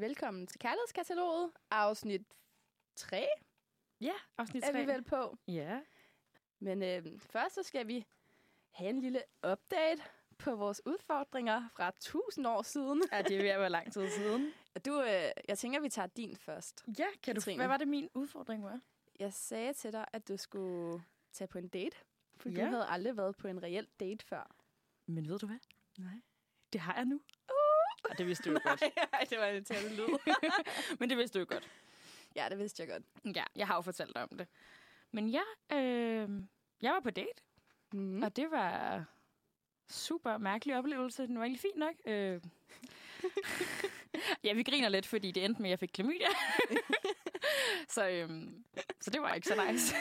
velkommen til Kærlighedskataloget, afsnit 3 Ja, afsnit er 3. vi vel på. Ja. Men øh, først så skal vi have en lille update på vores udfordringer fra 1000 år siden. ja, det er ved at være lang tid siden. Du, øh, jeg tænker, vi tager din først. Ja, kan du... Katrine. Hvad var det, min udfordring var? Jeg sagde til dig, at du skulle tage på en date, for Ja. du havde aldrig været på en reel date før. Men ved du hvad? Nej. Det har jeg nu. Og det vidste du jo godt. Nej, det var en irriterende lyd. Men det vidste du jo godt. ja, det vidste jeg godt. Ja, jeg har jo fortalt dig om det. Men ja, øh, jeg var på date, Mm. og det var super mærkelig oplevelse. Den var egentlig fint nok. Øh. ja, vi griner lidt, fordi det endte med, at jeg fik klamydia. så, øhm, så det var ikke så nice.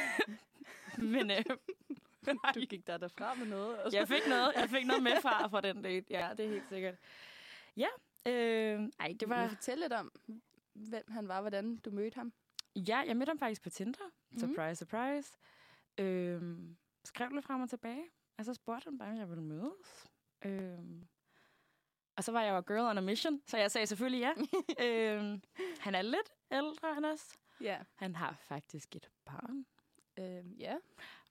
Men øh, Du gik der derfra med noget. og så- jeg fik noget, jeg fik noget med fra, fra den date. Ja, det er helt sikkert. Ja, øh, ej, det Vil du var... fortælle lidt om, hvem han var, hvordan du mødte ham? Ja, jeg mødte ham faktisk på Tinder. Mhm. Surprise, surprise. Øhm, skrev lidt frem og tilbage. Og så spurgte han bare, om jeg ville mødes. Øhm, og så var jeg jo girl on a mission, så jeg sagde selvfølgelig ja. øhm, han er lidt ældre end os. Ja. Han har faktisk et barn. Øh, ja.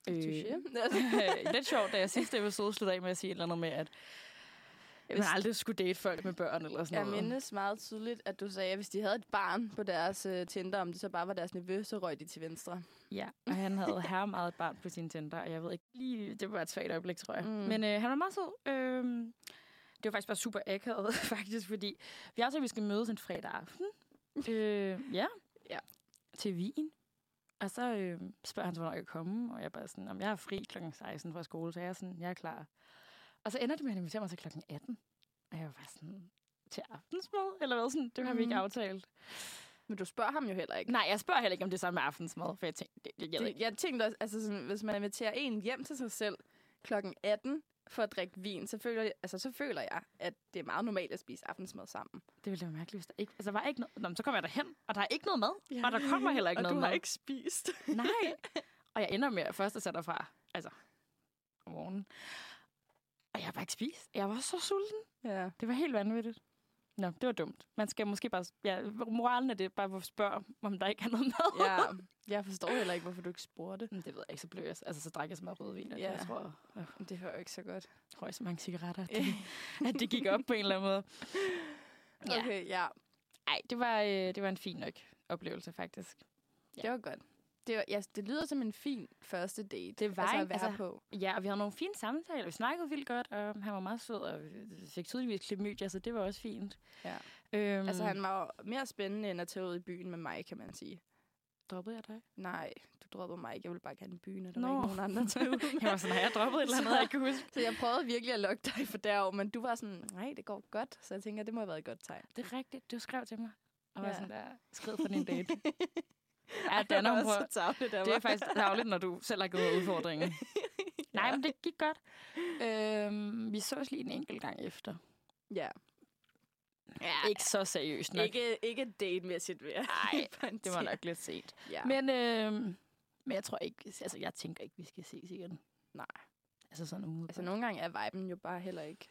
Øh, Touché. lidt sjovt, da jeg sidste episode sluttede af med at sige et eller andet med, at man aldrig skulle date folk med børn eller sådan Jeg noget. mindes meget tydeligt, at du sagde, at hvis de havde et barn på deres uh, Tinder, om det så bare var deres nevø, så røg de til venstre. Ja, og han havde her meget et barn på sin Tinder, og jeg ved ikke lige, det var et svagt øjeblik, tror jeg. Mm. Men øh, han var meget sød. Øhm, det var faktisk bare super akavet, faktisk, fordi vi aftalte, at vi skal mødes en fredag aften. øh, ja. Ja. Til Wien. Og så øh, spørger han, så, hvornår jeg kan komme, og jeg er bare sådan, om jeg er fri klokken 16 fra skole, så jeg er sådan, jeg er klar. Og så ender det med, at han inviterer mig til klokken 18. Og jeg var bare sådan, til aftensmad? Eller hvad? Sådan, det har vi ikke Mhm. aftalt. Men du spørger ham jo heller ikke. Nej, jeg spørger heller ikke, om det er samme aftensmad, for jeg tænkte, det, jeg Det, jeg tænkte også, altså sådan, hvis man inviterer en hjem til sig selv klokken 18 for at drikke vin, så føler, jeg, altså, så føler jeg, at det er meget normalt at spise aftensmad sammen. Det ville være mærkeligt, hvis der ikke... Altså, var ikke noget... Nå, så kommer jeg derhen, og der er ikke noget mad. Ja. Og der kommer heller ikke og noget du mad. har ikke spist. Nej. Og jeg ender med at først at sætte derfra. Altså, om morgenen. Og jeg har bare ikke spist. Jeg var så sulten. ja. Det var helt vanvittigt. Nå, det var dumt. Man skal måske bare... Ja, moralen er det bare at spørge, om der ikke er noget mad. ja. Jeg forstår heller ikke, hvorfor du ikke spurgte. Men det ved jeg ikke, så blev jeg... Altså, så drak jeg så meget rødvin, at Ja. jeg tror, jeg Det hører jo ikke så godt. røg så mange cigaretter, at det, at det gik op på en eller anden måde. Ja. Okay, ja. Ej, det var, øh, det var en fin nok oplevelse, faktisk. Ja. Det var godt. Det, var, ja, det lyder som en fin første date. Det var altså, en- at være altså- på. Ja, og vi havde nogle fine samtaler. Vi snakkede vildt godt, og han var meget sød, og vi fik tydeligvis klamydia, så det var også fint. Ja. Øhm, Altså, han var mere spændende end at tage ud i byen med mig, kan man sige. droppede jeg dig? Nej, du droppede mig ikke. Jeg ville bare gerne i byen, og der Nå. var ikke nogen andre til Jeg var sådan, har jeg droppet et eller andet, jeg kan huske? Så jeg prøvede virkelig at lokke dig for derover, men du var sådan, nej, det går godt. Så jeg tænker, det må have været et godt tegn. Det er rigtigt, du skrev til mig. Og var Ja. sådan der, skrid for din date. ja, var er også så tavligt, Det er faktisk dagligt, når du selv har gået udfordringen. Nej, men det gik godt. Øhm, vi sås lige en enkelt gang efter. Ja. Ja, ikke så seriøst nok. Ikke, ikke date-mæssigt, jeg Nej, det var nok lidt sent. Ja. Men, øhm, men jeg tror ikke, altså jeg tænker ikke, vi skal ses igen. Nej. Altså sådan umiddelbart. Altså, nogle gange er viben jo bare heller ikke.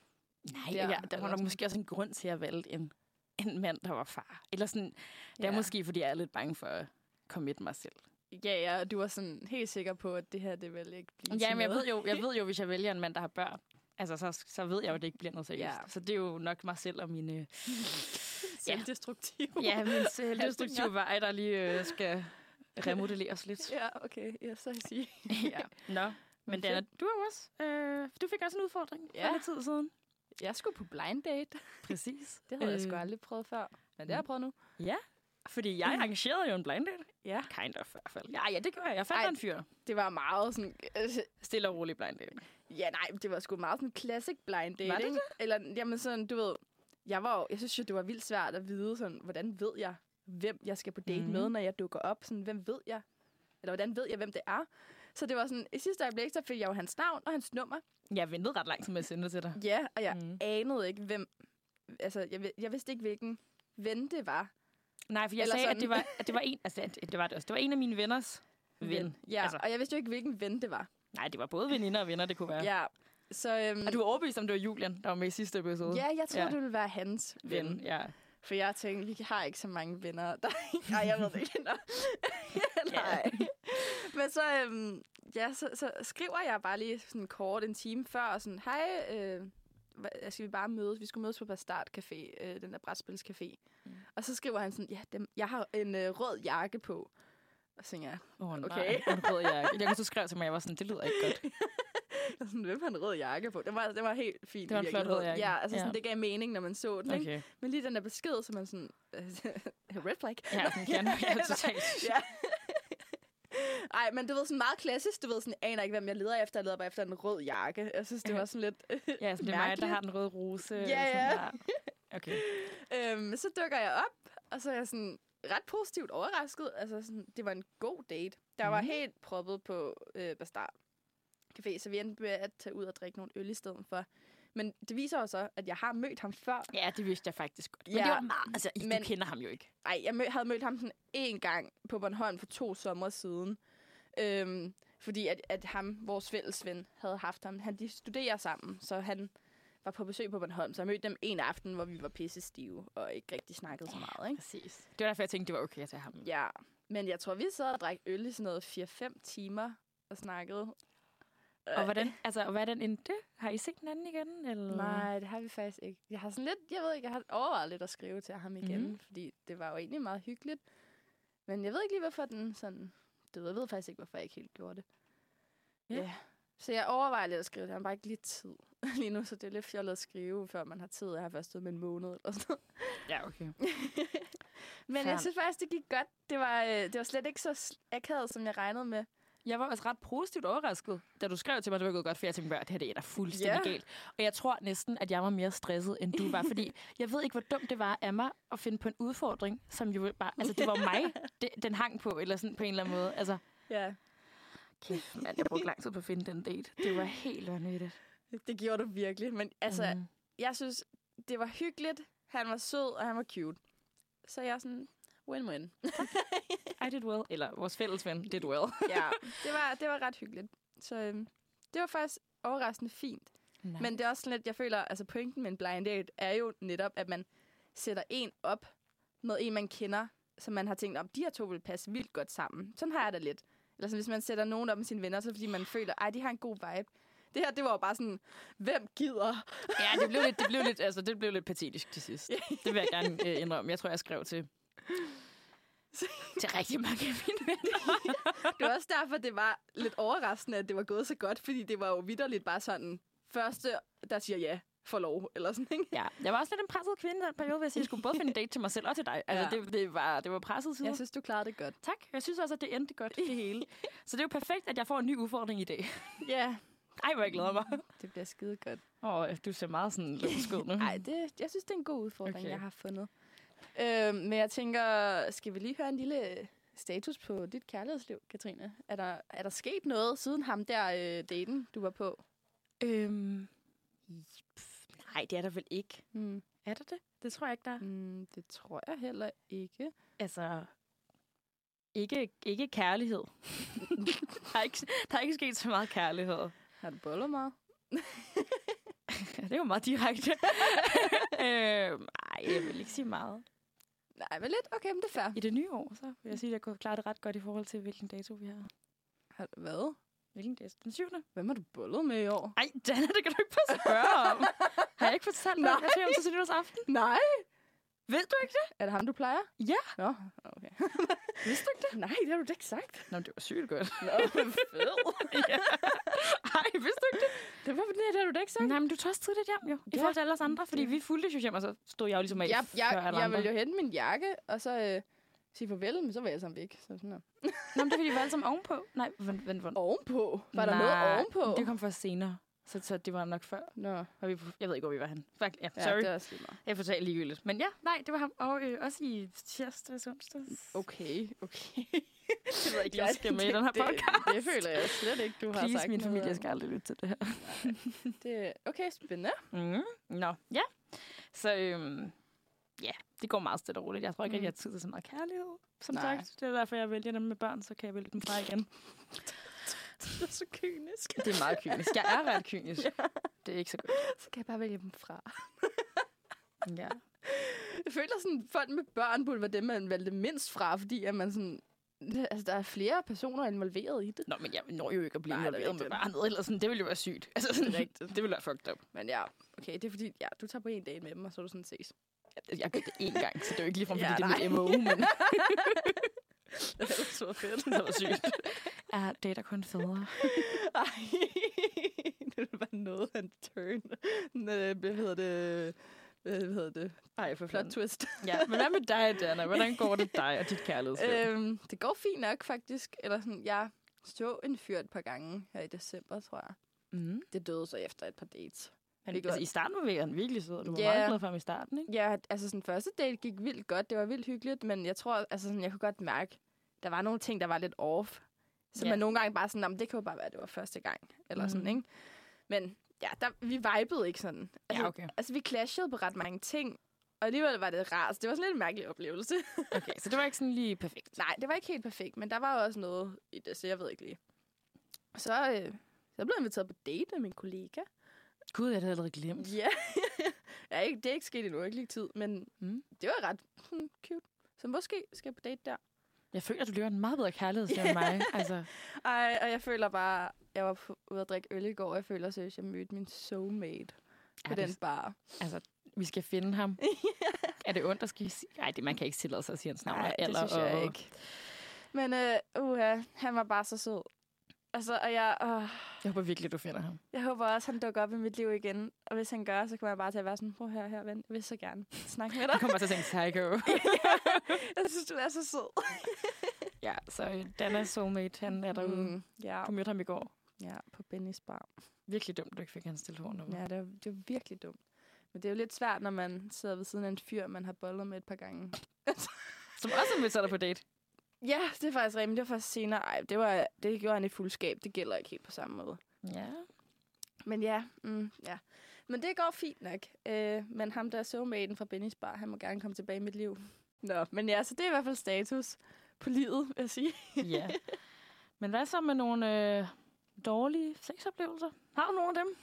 Nej, der, ja, der var sådan. måske også en grund til, at jeg valgte en, en mand, der var far. Eller sådan, det er Ja. måske, fordi jeg er lidt bange for commit mig selv. Ja, ja, og du var sådan helt sikker på, at det her, det vil ikke blive Ja, men jeg ved, jo, jeg ved jo, hvis jeg vælger en mand, der har børn, altså så, så ved jeg jo, at det ikke bliver noget seriøst. Ja. Så det er jo nok mig selv og mine, Selvdestruktiv. ja, min selvdestruktive vej, der lige øh, skal remodelleres lidt. ja, okay. Ja, så jeg sige. ja. Nå, men Dana, du har også, øh, du fik også en udfordring Ja. for lidt tid siden. Jeg skulle på blind date. Præcis. Det havde øh. jeg sgu Øh, aldrig prøvet før. Men det har jeg prøvet nu. Ja, fordi jeg arrangerede jo en blind date. Ja. Kind of i hvert fald. Ja, ja, det gjorde jeg. Jeg fandt Ej. en fyr. Det var meget sådan... Øh, Stille og rolig blind date. ja, nej, det var sgu meget sådan classic blind date, Var det ikke? Eller, jamen sådan, du ved... Jeg, var jo, jeg synes jo, det var vildt svært at vide, sådan, hvordan ved jeg, hvem jeg skal på date mm. med, når jeg dukker op? Sådan, hvem ved jeg? Eller hvordan ved jeg, hvem det er? Så det var sådan, i sidste øjeblik, så fik jeg jo hans navn og hans nummer. Jeg ventede ret lang tid med at sende det til dig. Ja, og jeg mm. anede ikke, hvem... Altså, jeg, jeg vidste ikke, hvilken ven det var. Nej, for jeg Eller sagde, at det, var, at det var en, altså, det var det også. Det var en af mine venners ven. Ja, Altså. og jeg vidste jo ikke, hvilken ven det var. Nej, det var både veninder og venner, det kunne være. Ja. Så, øhm, Og du var overbevist om, det var Julian, der var med i sidste episode. ja, jeg tror, Ja. det ville være hans ven. ven. Ja. For jeg tænkte, vi har ikke så mange venner. Der, nej, jeg ved det ikke. Nå. nej. Men så, øhm, ja, så, så skriver jeg bare lige sådan kort en time før, og sådan, hej, øh, skal vi bare mødes? Vi skulle mødes på Bastard Café, øh, den der brætspilscafé. Mm. Og så skriver han sådan, ja, dem, jeg har en øh, rød jakke på. Og så tænker jeg, oh, nej. Okay. En rød jakke. Jeg kunne så skrev til mig, jeg var sådan, det lyder ikke godt. jeg sådan, hvem har en rød jakke på? Det var, det var helt fint. Det var en flot rød jakke. Ja, altså sådan, Ja. det gav mening, når man så den. Ikke? Okay. Men lige den der besked, så er man sådan, red flag. Ja, den kan jeg totalt. ja. Ej, men det var sådan meget klassisk. Du ved sådan, jeg aner ikke, hvem jeg leder efter. Jeg leder bare efter en rød jakke. Jeg synes, det var sådan lidt Ja, så det er mig, der har den røde rose. Ja, ja. Okay. Øhm, så dukker jeg op, og så er jeg sådan ret positivt overrasket. Altså, sådan, det var en god date. Der var Mhm. helt proppet på øh, Bastard Café, så vi endte med at tage ud og drikke nogle øl i stedet for. Men det viser jo så, at jeg har mødt ham før. Ja, det vidste jeg faktisk godt. Men Ja, det var meget, altså, men, du kender ham jo ikke. Ej, jeg mød, havde mødt ham sådan en gang på Bornholm for to sommer siden. Øhm, fordi at, at ham, vores fælles ven, havde haft ham. Han, de studerer sammen, så han var på besøg på Bornholm. Så jeg mødte dem en aften, hvor vi var pisse stive og ikke rigtig snakkede så meget. Ikke? Præcis. Det var derfor, jeg tænkte, det var okay at tage ham. Ja, men jeg tror, vi sad og drak øl i sådan noget 4-5 timer og snakkede. Og hvordan, altså, og hvordan endte det? Har I set den anden igen? Eller? Nej, det har vi faktisk ikke. Jeg har sådan lidt, jeg ved ikke, jeg har overvejet lidt at skrive til ham igen, mm-hmm. fordi det var jo egentlig meget hyggeligt. Men jeg ved ikke lige, hvorfor den sådan... Det ved jeg ved faktisk ikke, hvorfor jeg ikke helt gjorde det. Ja. Ja. Så jeg overvejer lidt at skrive. Jeg har bare ikke lige tid lige nu, så det er lidt fjollet at skrive, før man har tid. Jeg har først med en måned eller sådan noget. Ja, okay. Men Fair. jeg synes faktisk, det gik godt. Det var, øh, det var slet ikke så akavet, som jeg regnede med. Jeg var også ret positivt overrasket, da du skrev til mig, at det var gået godt, for jeg tænkte, det her det er da fuldstændig Ja. galt. Og jeg tror næsten, at jeg var mere stresset, end du var, fordi jeg ved ikke, hvor dumt det var af mig at finde på en udfordring, som jo bare, altså det var mig, det, den hang på, eller sådan på en eller anden måde. Altså, Ja. kæft, mand, jeg brugte lang tid på at finde den date. Det var helt vanvittigt. Det gjorde du virkelig. Men altså, mm. Jeg synes, det var hyggeligt. Han var sød, og han var cute. Så jeg er sådan, win-win. I did well. Eller vores fælles ven did well. ja, det var, det var ret hyggeligt. Så øhm, det var faktisk overraskende fint. Nej. Men det er også sådan lidt, jeg føler, altså pointen med en blind date er jo netop, at man sætter en op med en, man kender, som man har tænkt, om de her to vil passe vildt godt sammen. Sådan har jeg det lidt. Eller sådan, hvis man sætter nogen op med sine venner, så fordi man føler, ej, de har en god vibe. Det her, det var jo bare sådan, hvem gider? Ja, det blev lidt, det blev lidt, altså, det blev lidt patetisk til sidst. Det vil jeg gerne øh, indrømme. Jeg tror, jeg skrev til, til rigtig mange af mine venner. Det var også derfor, det var lidt overraskende, at det var gået så godt, fordi det var jo vidderligt bare sådan, første, der siger ja, får lov, eller sådan, ikke? Ja, jeg var også lidt en presset kvinde den periode, hvis jeg skulle både finde en date til mig selv og til dig. Altså, Ja. det, det, var, det var presset side. Jeg synes, du klarede det godt. Tak. Jeg synes også, at det endte godt, det hele. Så det er jo perfekt, at jeg får en ny udfordring i dag. Ja, Ej, hvor jeg glæder mig. det bliver skide godt. Åh, du ser meget sådan løbsk ud nu. Nej, det, jeg synes, det er en god udfordring, okay. jeg har fundet. Øhm, men jeg tænker, skal vi lige høre en lille status på dit kærlighedsliv, Katrine? Er der, er der sket noget siden ham der øh, daten, du var på? Øhm, pff, nej, det er der vel ikke. Hmm. Er der det? Det tror jeg ikke, der er. Mm, det tror jeg heller ikke. Altså, ikke, ikke kærlighed. der, er ikke, der er ikke sket så meget kærlighed. Har du bollet meget? det var meget direkte. øh, nej, jeg vil ikke sige meget. Nej, men lidt. Okay, men det er fair. I det nye år, så vil jeg sige, at jeg kunne klare det ret godt i forhold til, hvilken dato vi har. Har, hvad? Hvilken dato? Den 7. Hvem har du bollet med i år? Ej, Dana, det kan du ikke få spørge om. Har jeg ikke fortalt dig, hvad jeg til nytårsaften? Nej. Ved du ikke det? Er det ham, du plejer? Ja. Nå, okay. Vidste du ikke det? Nej, det har du da ikke sagt. Nå, det var sygt godt. Nå, fed. ja. Ej, vidste du ikke det? det, var, det har du da ikke sagt. Nej, men du tog også tidligt hjem, jo. I Ja. forhold til alle os andre, fordi Det- vi fulgte jo hjem, og så stod jeg jo ligesom af jeg, jeg, jeg andre. ville jo hente min jakke, og så øh, sige farvel, men så var jeg sådan væk. Så sådan der. Nå, men det er fordi, vi var alle sammen ovenpå. Nej, vent, vent, vent. Ovenpå? Var der Nej, noget ovenpå? Det kom først senere. Så, så det var nok før. Nå, Var vi på, jeg ved ikke, hvor vi var hen. Fuck, ja, ja, sorry. det er også lige meget. Jeg fortalte ligegyldigt. Men ja, nej, det var ham. Og øh, også i tirsdags, onsdags. Okay, okay. Jeg ved ikke, jeg skal med i den her podcast. Det, det føler jeg slet ikke, du har Please, sagt min noget familie om. skal aldrig lytte til det her. Det, okay, spændende. Mm. Nå, ja. Så øhm, ja, det går meget stille og roligt. Jeg tror ikke, Mm. at jeg har tid til så meget kærlighed. Som Nej. sagt, det er derfor, jeg vælger dem med børn, så kan jeg vælge dem fra igen. Det er så kynisk. Det er meget kynisk. Jeg er ret kynisk. Det er ikke så godt. Så kan jeg bare vælge dem fra. Ja. Jeg føler sådan, folk med børn burde være dem, man valgte mindst fra, fordi at man sådan... Altså, der er flere personer involveret i det. Nå, men jeg når jo ikke at blive Nej, er involveret med barnet, eller sådan, det ville jo være sygt. Altså, sådan, Det rigtigt. det ville være fucked up. Men ja, okay, det er fordi, ja, du tager på en dag med dem, og så er du sådan ses. Jeg har gjort det én gang, så det er jo ikke ligefrem, Ja, fordi det er mit nej. MO, men det er så fedt. det var sygt. Er dater kun fædre? Ej, det ville være noget af en turn. Hvad hedder det? Hvad hedder det? Ej, for Plot twist. Ja, men hvad med dig, Dana? Hvordan går det dig og dit kærlighedsliv? øhm, det går fint nok, faktisk. Eller sådan, jeg så en fyr et par gange her i december, tror jeg. mm. Det døde så efter et par dates. Han, altså, godt. I starten var han virkelig sød, du var Ja. meget glad for ham i starten, ikke? Ja, altså sådan første date gik vildt godt. Det var vildt hyggeligt, men jeg tror, altså sådan, jeg kunne godt mærke, der var nogle ting, der var lidt off. Så Ja. man nogle gange bare sådan, "Nå, men det kan jo bare være, at det var første gang. Eller mm. sådan, Mhm. ikke? Men ja, der, vi vibede ikke sådan. Altså, Ja, okay. altså, vi clashede på ret mange ting. Og alligevel var det rart. Det var sådan lidt en mærkelig oplevelse. okay. Så det var ikke sådan lige perfekt. Nej, det var ikke helt perfekt, men der var jo også noget i det, så jeg ved ikke lige. Så, øh, så blev jeg inviteret på date af min kollega. Gud, jeg havde allerede glemt. Ja, ja ikke, det er ikke sket endnu, ikke lige tid, men Mm. det var ret hmm, cute. Så måske skal jeg på date der. Jeg føler, at du lever en meget bedre kærlighedsliv end mig. Altså, Ej, og jeg føler bare, jeg var på, ude at drikke øl i går, og jeg føler seriøst, at jeg mødte min soulmate på den bar. altså, vi skal finde ham. er det ondt at skal sige? Nej, det, man kan ikke tillade sig at sige hans navn. Nej, og det synes jeg og, ikke. Men øh, uha, han var bare så sød. Altså, og jeg, øh, Jeg håber virkelig, du finder ham. jeg håber også, han dukker op i mit liv igen. Og hvis han gør, så kommer jeg bare til at være sådan, prøv her, her, ven. Jeg vil så gerne snakke med dig. Jeg kommer til at tænke psycho. jeg synes, du er så sød. ja, så øh, Danas soulmate, han er derude. Mm. Ja, Du mødte ham i går. ja, på Bennys bar. Virkelig dumt, du ikke fik hans telefonnummer. Ja, det var, det var virkelig dumt. Men det er jo lidt svært, når man sidder ved siden af en fyr, man har bollet med et par gange. Som også er inviteret dig på date. Ja, det er faktisk men det var faktisk senere. Ej, det, var, det gjorde han i fuldskab. Det gælder ikke helt på samme måde. Ja. Men ja, mm, ja. Men det går fint nok. Øh, men ham, der er soulmaten fra Bennys Bar, han må gerne komme tilbage i mit liv. Nå, men ja, så det er i hvert fald status på livet, vil jeg sige. ja. Men hvad så med nogle øh, dårlige sexoplevelser? Har du nogle af dem?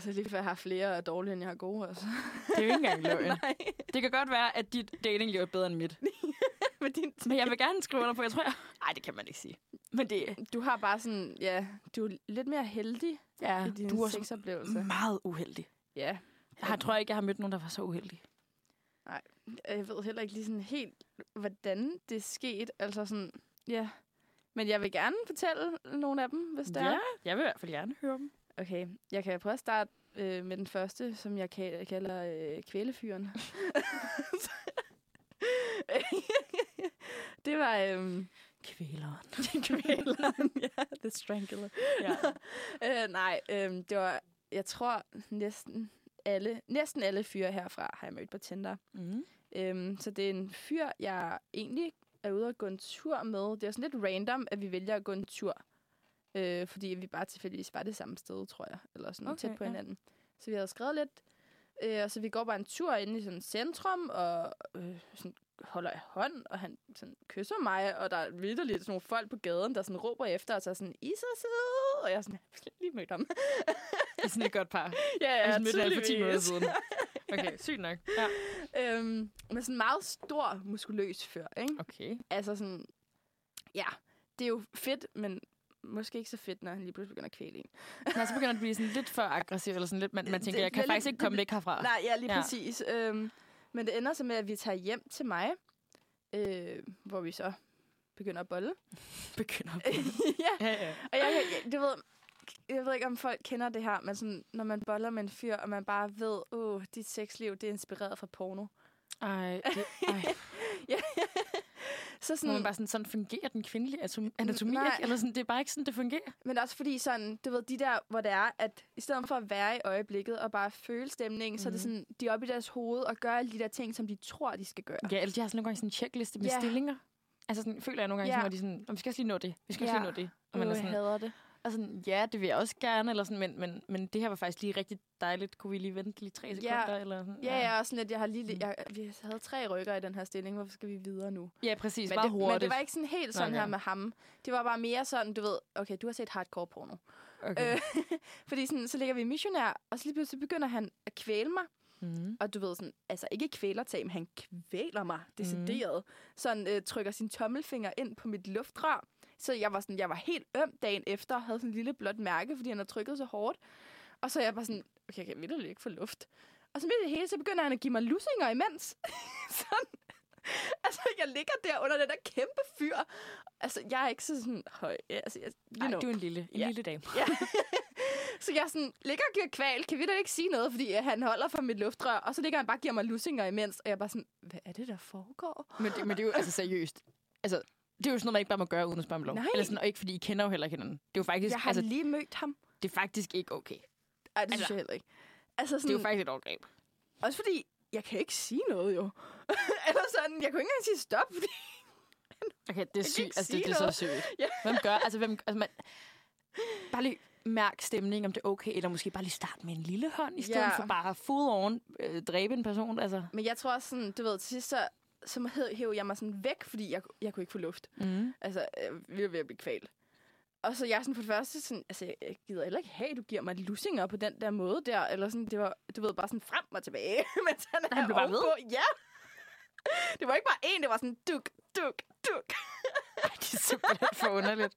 Så lige før jeg har flere er dårlige, end jeg har gode. Altså. Det er jo ikke engang løgn. Nej, Det kan godt være, at dit datingliv er bedre end mit. men din Men jeg vil gerne skrive under på, jeg tror, jeg... Nej, det kan man ikke sige. Men det Du har bare sådan, ja, du er lidt mere heldig ja, i dine du er sexoplevelser. meget uheldig. Ja, Jeg har, tror ikke, jeg har mødt nogen, der var så uheldig. jeg ved heller ikke lige sådan helt, hvordan det er sket. Altså sådan, ja. Men jeg vil gerne fortælle nogle af dem, hvis det er. Ja, jeg vil i hvert fald gerne høre dem. Okay, jeg kan prøve at starte øh, med den første, som jeg ka- kalder øh, kvælefyren. det var øhm, Kvæleren. kvæleren, ja, The Strangler. Ja. øh, nej, øhm, det var, jeg tror næsten alle, næsten alle fyre herfra har jeg mødt på Tinder. Mm. Øhm, så det er en fyr, jeg egentlig er ude at gå en tur med. Det er sådan lidt random, at vi vælger at gå en tur. Øh, fordi vi bare tilfældigvis var det samme sted, tror jeg. Eller sådan okay, tæt på ja. hinanden. Så vi havde skrevet lidt. Øh, og så vi går bare en tur ind i sådan et centrum, og øh, sådan holder i hånd, og han sådan kysser mig, og der er vidderligt sådan nogle folk på gaden, der sådan råber efter og sådan, I er så søde, og jeg er sådan, jeg har lige mødt ham. Det er sådan et godt par. ja, Jeg ja, har mødt alle for 10 minutter tydeligvis. siden. Okay, sygt nok. Ja. øhm, men sådan en meget stor, muskuløs fyr, ikke? Okay. Altså sådan, ja, det er jo fedt, men måske ikke så fedt, når han lige pludselig begynder at kvæle en. Nå, så begynder det at blive sådan lidt for aggressiv, eller sådan lidt, man, man tænker, jeg kan er faktisk ikke komme væk herfra. Nej, ja, lige ja. præcis. Øhm, men det ender så med, at vi tager hjem til mig, øh, hvor vi så begynder at bolle. Begynder at ja, Ja, ja. og jeg, jeg, du ved, jeg ved ikke, om folk kender det her, men sådan, når man boller med en fyr, og man bare ved, åh, oh, dit sexliv, det er inspireret fra porno. Ej, det, ej. Så sådan, man bare sådan, sådan fungerer den kvindelige atom- anatomi, Nej. ikke? Eller sådan, det er bare ikke sådan, det fungerer. Men også fordi sådan, du ved, de der, hvor det er, at i stedet for at være i øjeblikket og bare føle stemningen, mm. så er det Mhm. sådan, de er oppe i deres hoved og gør alle de der ting, som de tror, de skal gøre. Ja, eller de har sådan nogle gange sådan en checkliste med Ja. stillinger. Altså sådan, føler jeg nogle gange, Ja. ja. hvor de sådan, "Nå, vi skal også lige nå det, vi skal også Ja. lige nå det. Og man er jeg sådan, hader det. Og sådan, ja, det vil jeg også gerne, eller sådan, men, men, men det her var faktisk lige rigtig dejligt. Kunne vi lige vente lige tre sekunder? Eller sådan, Ja, jeg er også sådan lidt, jeg har lige, Mm. jeg, vi havde tre rykker i den her stilling, hvorfor skal vi videre nu? ja, præcis. Men meget det, hurtigt. men det var ikke sådan helt sådan Nej, her ja. med ham. Det var bare mere sådan, du ved, okay, du har set hardcore porno. okay. Øh, fordi sådan, så ligger vi i missionær, og så lige pludselig begynder han at kvæle mig. Mm. Og du ved sådan, altså ikke kvælertag, men han kvæler mig decideret. Mm. Sådan øh, trykker sin tommelfinger ind på mit luftrør. Så jeg var sådan, jeg var helt øm dagen efter, og havde sådan en lille blåt mærke, fordi han havde trykket så hårdt. Og så jeg bare sådan, okay, jeg kan virkelig ikke få luft. Og så midt i det hele, så begynder han at give mig lussinger imens. sådan. Altså, jeg ligger der under den der kæmpe fyr. Altså, jeg er ikke så sådan høj. Altså, jeg, you Ej, know. du er en lille, en Ja. lille dame. Ja. så jeg sådan, ligger og giver kval. Kan vi da ikke sige noget, fordi øh, han holder for mit luftrør. Og så ligger han bare og giver mig lussinger imens. Og jeg er bare sådan, hvad er det, der foregår? Men det, men det er jo altså seriøst. Altså, det er jo sådan noget, man ikke bare må gøre uden at spørge om lov. Nej. Eller sådan, og ikke fordi I kender jo heller hinanden. Det er jo faktisk, Jeg har altså, lige mødt ham. det er faktisk ikke okay. Ej, det synes Altså, jeg heller ikke. Altså Det er sådan, jo faktisk et overgreb. også fordi, jeg kan ikke sige noget jo. Eller sådan, jeg kunne ikke engang sige stop, fordi Okay, det er sygt. Altså, det, det er så sygt. Ja. Hvem gør, altså, hvem, altså man, bare lige mærk stemning, om det er okay, eller måske bare lige starte med en lille hånd, i stedet Ja. for bare full on øh, dræbe en person. Altså. Men jeg tror også sådan, du ved, til sidst så, så hæv, hæv jeg mig sådan væk, fordi jeg, jeg kunne ikke få luft. Mm. Altså, øh, vi var ved at blive kvalt. Og så jeg sådan for det første sådan, altså jeg, gider heller ikke have, at du giver mig lusinger på den der måde der, eller sådan, det var, du ved, bare sådan frem og tilbage, mens han, Han blev bare ovenpå. Ja! Det var ikke bare en, det var sådan duk, duk, duk. Ej, det er simpelthen for underligt.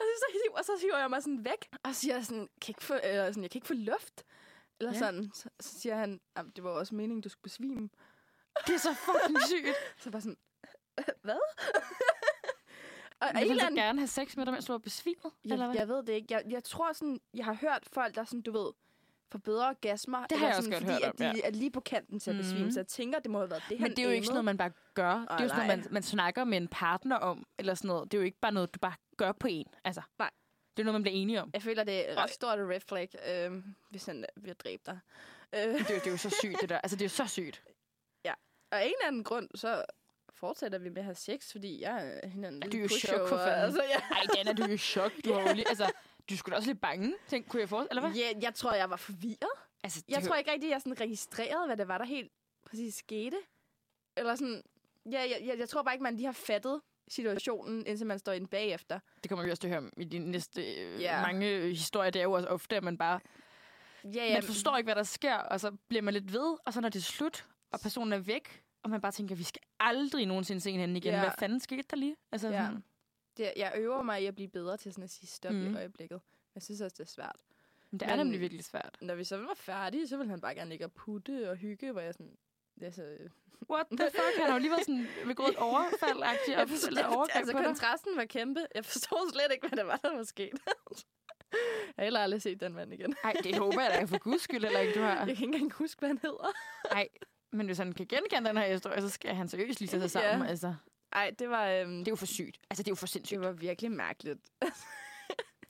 Og så, så, hiver, og så hiver jeg mig sådan væk, og siger jeg sådan, kan ikke få, eller sådan, jeg kan ikke få luft. Eller Ja. sådan. Så, så siger han, "Jamen, det var også meningen, du skulle besvime. Det er så fucking sygt. Så bare sådan, hvad? og Jeg vil eller så gerne have sex med dig, mens du var besvimet, eller jeg, hvad? jeg ved det ikke. Jeg, jeg tror sådan, jeg har hørt folk, der sådan, du ved, får bedre orgasmer. Det har jeg eller også sådan, godt fordi, hørt at om, de er lige på kanten til at besvime. Mhm. Så jeg tænker, det må have været det, Men det er jo ikke sådan noget, man bare gør. det er jo sådan noget, man, man snakker med en partner om, eller sådan noget. Det er jo ikke bare noget, du bare gør på en. Altså, Nej. Det er noget, man bliver enige om. Jeg føler, det er et ret stort red flag, øh, hvis han vil dræbe dig. Øh, Det er, jo- det er jo så sygt, det der. Altså, det er jo så sygt. Og af en eller anden grund, så fortsætter vi med at have sex, fordi jeg er hinanden Ja, du er jo chok for fanden. Altså, ja. Ej, er du jo i chok. Du har jo lige, altså, du skulle også lidt bange, tænk, kunne jeg forestille, eller hvad? Ja, jeg tror, jeg var forvirret. Altså, Jeg tror ikke rigtig, jeg sådan registrerede, hvad det var, der helt præcis skete. Eller sådan, ja, jeg, jeg, jeg tror bare ikke, man lige har fattet situationen, indtil man står i den bagefter. det kommer vi også til at høre om i de næste øh, Ja. mange historier. Det er jo også ofte, at man bare Ja, ja, man forstår ikke, hvad der sker, og så bliver man lidt ved, og så når det er slut, og personen er væk, og man bare tænker, vi skal aldrig nogensinde se hinanden igen. Ja. Hvad fanden skete der lige? Altså, Ja. sådan, Det, jeg øver mig i at blive bedre til sådan at sige stop mm. I øjeblikket. Jeg synes også, det er svært. men det er Men- nemlig virkelig svært. Når vi så var færdige, så ville han bare gerne ligge og putte og hygge, hvor jeg sådan... Altså, What the fuck? Han har jo lige været sådan begået et overfald aktivt jeg forstår, eller overgreb altså på dig. kontrasten var kæmpe. Jeg forstod slet ikke, hvad det var, der var sket. jeg har heller aldrig set den mand igen. Nej, det håber jeg da for guds skyld heller ikke, du har. Jeg kan ikke engang huske, hvad han hedder. Nej, men hvis han kan genkende den her historie, så skal han seriøst lige sig sammen. Ja. Altså, Ej, det var, øhm, det er jo for sygt. Altså, det er jo for sindssygt. det var virkelig mærkeligt.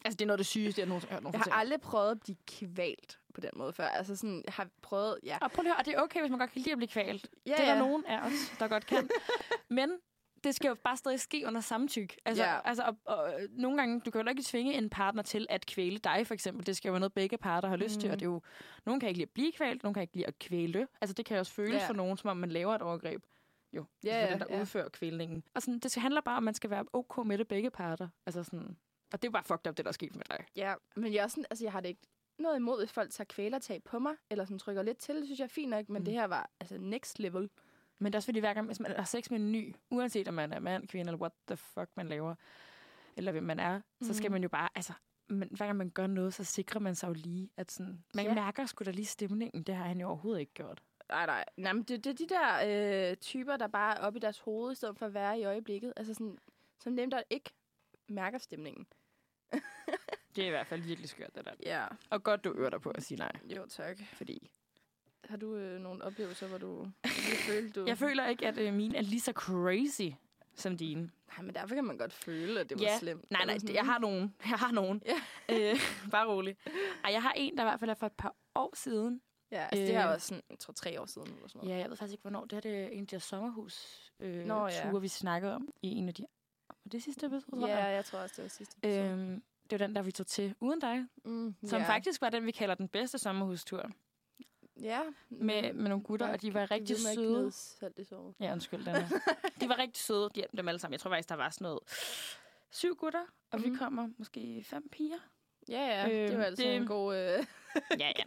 Altså, det er noget af det sygeste, jeg nogensinde har hørt nogen Jeg har fortælle. aldrig prøvet at blive kvalt på den måde før. Altså sådan, jeg har prøvet, ja. Og prøv lige at høre, og det er okay, hvis man godt kan lide at blive kvalt. ja det er der nogen af os, der godt kan. Men det skal jo bare stadig ske under samtykke. Altså, Ja. altså og, og, nogle gange, du kan jo ikke tvinge en partner til at kvæle dig, for eksempel. Det skal jo være noget, begge parter har lyst til. Mhm. Og det er jo, nogen kan ikke lide at blive kvalt, nogen kan ikke lide at kvæle. Altså, det kan jo også føles Ja. for nogen, som om man laver et overgreb. Jo, Ja, ja, ja, den, der ja. udfører kvælningen. Og sådan, det handler bare om, at man skal være okay med det begge parter. Altså sådan, og det er jo bare fucked up, det der er sket med dig. Ja, men jeg, er sådan, altså, jeg har det ikke noget imod, hvis folk tager kvælertag på mig, eller sådan trykker lidt til. Det synes jeg er fint nok, men Mm. mm. det her var altså next level. Men det er også fordi, hver gang, hvis man har sex med en ny, uanset om man er mand, kvinde, eller what the fuck man laver, eller hvem man er, mm. så skal Mhm. man jo bare, altså, men hver gang man gør noget, så sikrer man sig jo lige, at sådan, man Ja. mærker sgu da lige stemningen. Det har han jo overhovedet ikke gjort. Nej, nej. nej men det, det er de der øh, typer, der bare er oppe i deres hoved, i stedet for at være i øjeblikket. Altså sådan, som dem, der ikke mærker stemningen. Det er i hvert fald virkelig skørt, det der. Ja, Og godt, du øver dig på at sige nej, jo tak. fordi... Har du øh, nogle oplevelser, hvor du, du følte, du... Jeg føler ikke, at øh, mine er lige så crazy som dine. Nej, men derfor kan man godt føle, at det var Ja. slemt. Nej, nej, det, jeg har nogen. Jeg har nogen. Ja. Øh, bare rolig. Ej, jeg har en, der i hvert fald er for et par år siden. Ja, altså det her Øh. var sådan, jeg tror, tre år siden eller sådan noget. Ja, jeg ved faktisk ikke, hvornår. Det her det er en af de her sommerhus øh, Nå, ja. ture, vi snakkede om i en af de... Var det sidste episode, tror Ja, jeg? jeg tror også, det var sidste episode. Øhm, det var den, der vi tog til uden dig, mm, som ja. faktisk var den, vi kalder den bedste sommerhustur. Ja. Med, med nogle gutter, og de var rigtig søde. søde. Salt i såret. Ja, undskyld, den De var rigtig søde, de, dem alle sammen. Jeg tror faktisk, der var sådan noget syv gutter, og mm. vi Mhm. kommer måske fem piger. Ja, ja. det Øhm, var altså det- en god... Øh, ja, ja.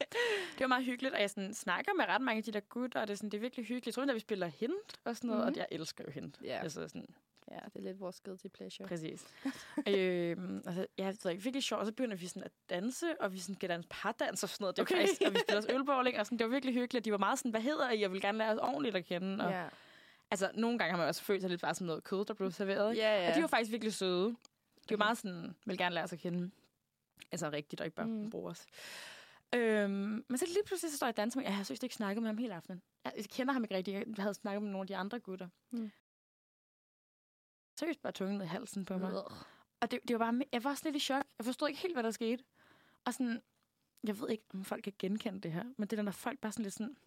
Det var meget hyggeligt, og jeg sådan, snakker med ret mange af de der gutter, og det er, sådan, det er virkelig hyggeligt. Jeg tror, at vi spiller hint og sådan noget. Mhm. og jeg elsker jo hint. Ja. Altså sådan, Ja, det er lidt vores guilty pleasure. præcis. øhm, altså, ja, det er virkelig sjovt, og så begynder vi sådan at danse, og vi sådan skal danse pardans og sådan noget. Det var Okay. faktisk, og vi spiller også ølbowling, og sådan, det var virkelig hyggeligt. De var meget sådan, hvad hedder I? Jeg vil gerne lære os ordentligt at kende. Og, Ja. Altså, nogle gange har man også følt sig lidt bare som noget kød, der blev serveret. Ja, ja. Og de var faktisk virkelig søde. De var Okay. meget sådan, vil gerne lære sig at kende. Altså rigtigt, og ikke bare Mm. bruge os. Øhm, men så lige pludselig så står jeg og danser med, jeg har seriøst ikke snakket med ham hele aftenen. Jeg, kender ham ikke rigtig. Jeg havde snakket med nogle af de andre gutter. Mm. Seriøst bare tungen ned i halsen på mig. Ugh. Og det, det var bare, jeg var også lidt i chok. Jeg forstod ikke helt, hvad der skete. Og sådan, jeg ved ikke, om folk kan genkende det her, men det er, når folk bare sådan lidt sådan,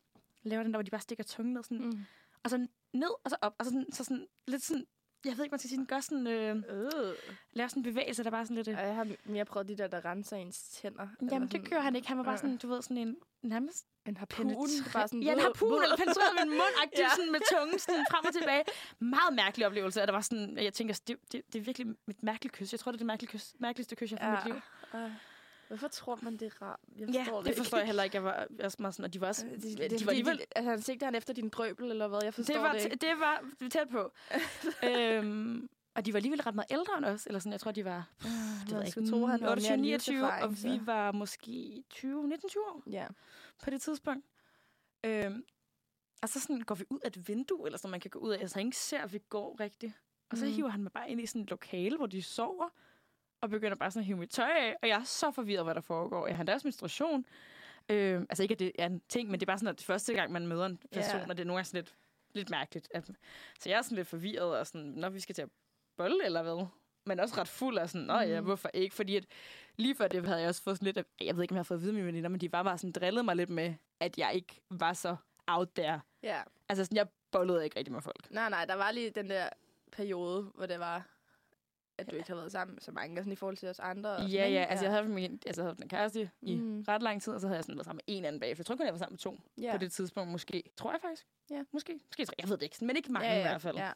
laver den der, hvor de bare stikker tungen ned, sådan, mm. Og så ned, og så op, og så sådan, så sådan lidt sådan, jeg ved ikke, man skal sige, den gør sådan, øh, Øh. laver sådan en bevægelse, der bare sådan lidt... Øh, Jeg har mere prøvet de der, der renser ens tænder. jamen, det gjorde han ikke. Han var bare Øh. sådan, du ved, sådan en nærmest En harpun. penetrerende- Bare sådan, ja, harpun, ved- eller penetreret min mund, aktivt Ja. sådan med tungen sådan frem og tilbage. Meget mærkelig oplevelse, og der var sådan, jeg tænker, det, det, det er virkelig et mærkeligt kys. Jeg tror, det er det mærkelige kys, mærkeligste kys, jeg har fået i mit liv. Øh. Hvorfor tror man, det er rart? Jeg Ja, forstår det forstår jeg heller ikke. Jeg var også meget sådan, og de var også... Øh, Det, de, det, de det, var det, alligevel... det, altså, han sigter han efter din drøbel, eller hvad? Jeg forstår Det var, det ikke. det var tæt på. øhm, og de var alligevel ret meget ældre end os. Eller sådan, jeg tror, de var det ved jeg ikke, tro, han havde 28, mere 29, og vi var måske 20, 19-20 år Ja. På det tidspunkt. Øhm, og så sådan går vi ud af et vindue, eller så man kan gå ud af, altså ingen ser, at vi går rigtigt. Og så Mhm. hiver han mig bare ind i sådan et lokale, hvor de sover, og begynder bare sådan at hive mit tøj af, og jeg er så forvirret, hvad der foregår. Jeg har deres menstruation. Øhm, altså ikke, at det er en ting, men det er bare sådan, at det første gang, man møder en person, Ja. og det er nogle gange sådan lidt, lidt mærkeligt. At, så jeg er sådan lidt forvirret, og sådan, når vi skal til at bolle, eller hvad? Men også ret fuld af sådan, nå ja, Mhm. hvorfor ikke? Fordi at lige før det havde jeg også fået sådan lidt, af, jeg ved ikke, om jeg har fået at vide mine veninder, men de var bare sådan drillet mig lidt med, at jeg ikke var så out there. ja. Altså sådan, jeg bollede ikke rigtig med folk. Nej, nej, der var lige den der periode, hvor det var, at du ikke har været sammen så mange, altså i forhold til os andre. og Ja, sådan, ja, ikke? altså jeg havde min, altså, jeg havde en kæreste i Mhm. ret lang tid, og så havde jeg sådan været sammen med en anden bagefter. Jeg tror kun, jeg var sammen med to ja. på det tidspunkt, måske. Tror jeg faktisk. Ja. Måske. Måske tre. Jeg ved det ikke, men ikke mange ja, ja, i hvert fald. Ja.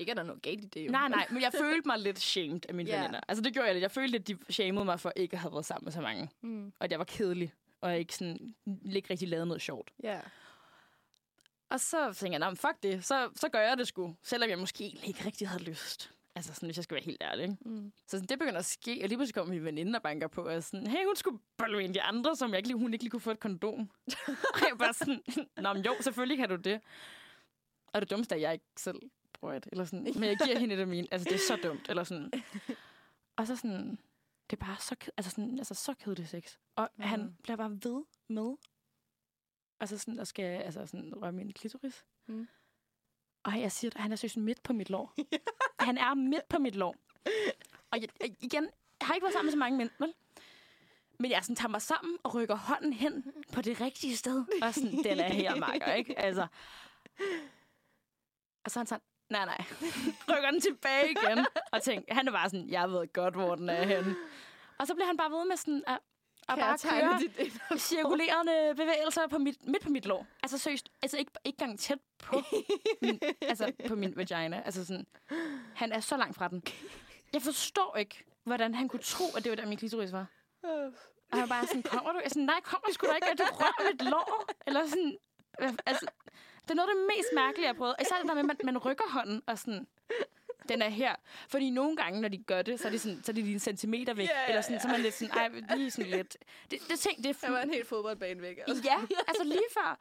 Ikke er der noget galt i det, jo. Nej, nej, men jeg følte mig lidt shamed af mine Ja. veninder. Altså det gjorde jeg lidt. Jeg følte, at de shamede mig for ikke at have været sammen med så mange. Mm. Og at jeg var kedelig, og ikke, sådan, ikke rigtig lavet noget sjovt. Ja. Og så tænkte jeg, "Nå, men fuck det, så, så gør jeg det sgu. Selvom jeg måske egentlig ikke rigtig havde lyst. Altså sådan, hvis jeg skal være helt ærlig. Ikke? Mm. Så sådan, det begynder at ske, og lige pludselig kommer min veninde og banker på, og sådan, hey, hun skulle bolle en de andre, som jeg ikke lige, hun ikke lige kunne få et kondom. og jeg bare sådan, nå, men jo, selvfølgelig kan du det. Og det dummeste er, at jeg ikke selv bruger et, eller sådan, men jeg giver hende et af mine. Altså, det er så dumt, eller sådan. Og så sådan, det er bare så, ked- altså sådan, altså så kedelig sex. Og mm. han bliver bare ved med, altså sådan, at skal, altså sådan, røre min klitoris. Mm. Og jeg siger, at han er seriøst midt på mit lår. han er midt på mit lår. Og jeg, jeg- igen, jeg har ikke været sammen med så mange mænd, vel? Men jeg sådan, tager mig sammen og rykker hånden hen på det rigtige sted. Og sådan, den er her, makker, ikke? Altså. Og så er han sådan, nej, nej. Rykker den tilbage igen. Og tænker, han er bare sådan, jeg ved godt, hvor den er henne. Og så bliver han bare ved med sådan, at, at bare køre dit cirkulerende bevægelser på mit, midt på mit lår. Altså seriøst, altså ikke, ikke engang tæt på min, altså på min vagina. Altså sådan, han er så langt fra den. Jeg forstår ikke, hvordan han kunne tro, at det var der, min klitoris var. Og jeg var bare sådan, kommer du? Jeg sådan, nej, kommer sgu da ikke, at du rører mit lår. Eller sådan, altså, det er noget af det mest mærkelige, jeg har prøvet. Især det der med, at man, man rykker hånden og sådan, den er her. Fordi nogle gange, når de gør det, så er det, sådan, så er det lige en centimeter væk. Ja, Eller sådan, ja. så er man lidt sådan, ej, lige sådan lidt. Det, det ting, det er Jeg var en helt fodboldbane væk. Altså. Ja, altså lige før.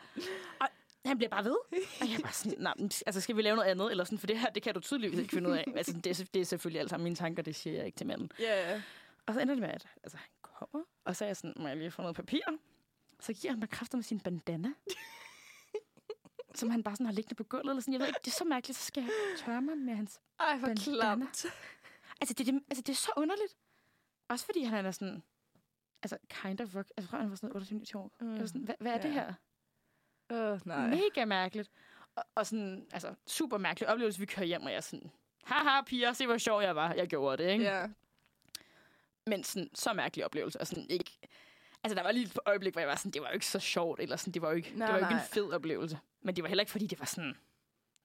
Og han bliver bare ved. Og jeg bare sådan, nej, altså skal vi lave noget andet? Eller sådan, for det her, det kan du tydeligvis ikke finde ud af. Altså, det, er, det er selvfølgelig alt sammen mine tanker, det siger jeg ikke til manden. Ja, ja. Og så ender det med, at altså, han kommer, og så er jeg sådan, må jeg lige få noget papir? Så giver han mig kræfter med sin bandana. Som han bare sådan har liggende på gulvet. Eller sådan. Jeg ved ikke, det er så mærkeligt, så skal jeg tørre mig med hans... Ej, hvor klamt. Altså det, det, altså, det er så underligt. Også fordi han er sådan... Altså, kind of... vok- Altså, han var sådan 28 år. Mm. Jeg var sådan, hvad, hvad er det Ja. her? Åh, nej. Mega mærkeligt. Og, og sådan, altså, super mærkelig oplevelse. Vi kører hjem, og jeg er sådan, haha, piger, se hvor sjov jeg var. Jeg gjorde det, ikke? Ja. Men sådan, så mærkelig oplevelse. Og sådan, ikke... Altså, der var lige et øjeblik, hvor jeg var sådan, det var jo ikke så sjovt, eller sådan, det var jo ikke, Nej, det var jo ikke nej. en fed oplevelse. Men det var heller ikke, fordi det var sådan,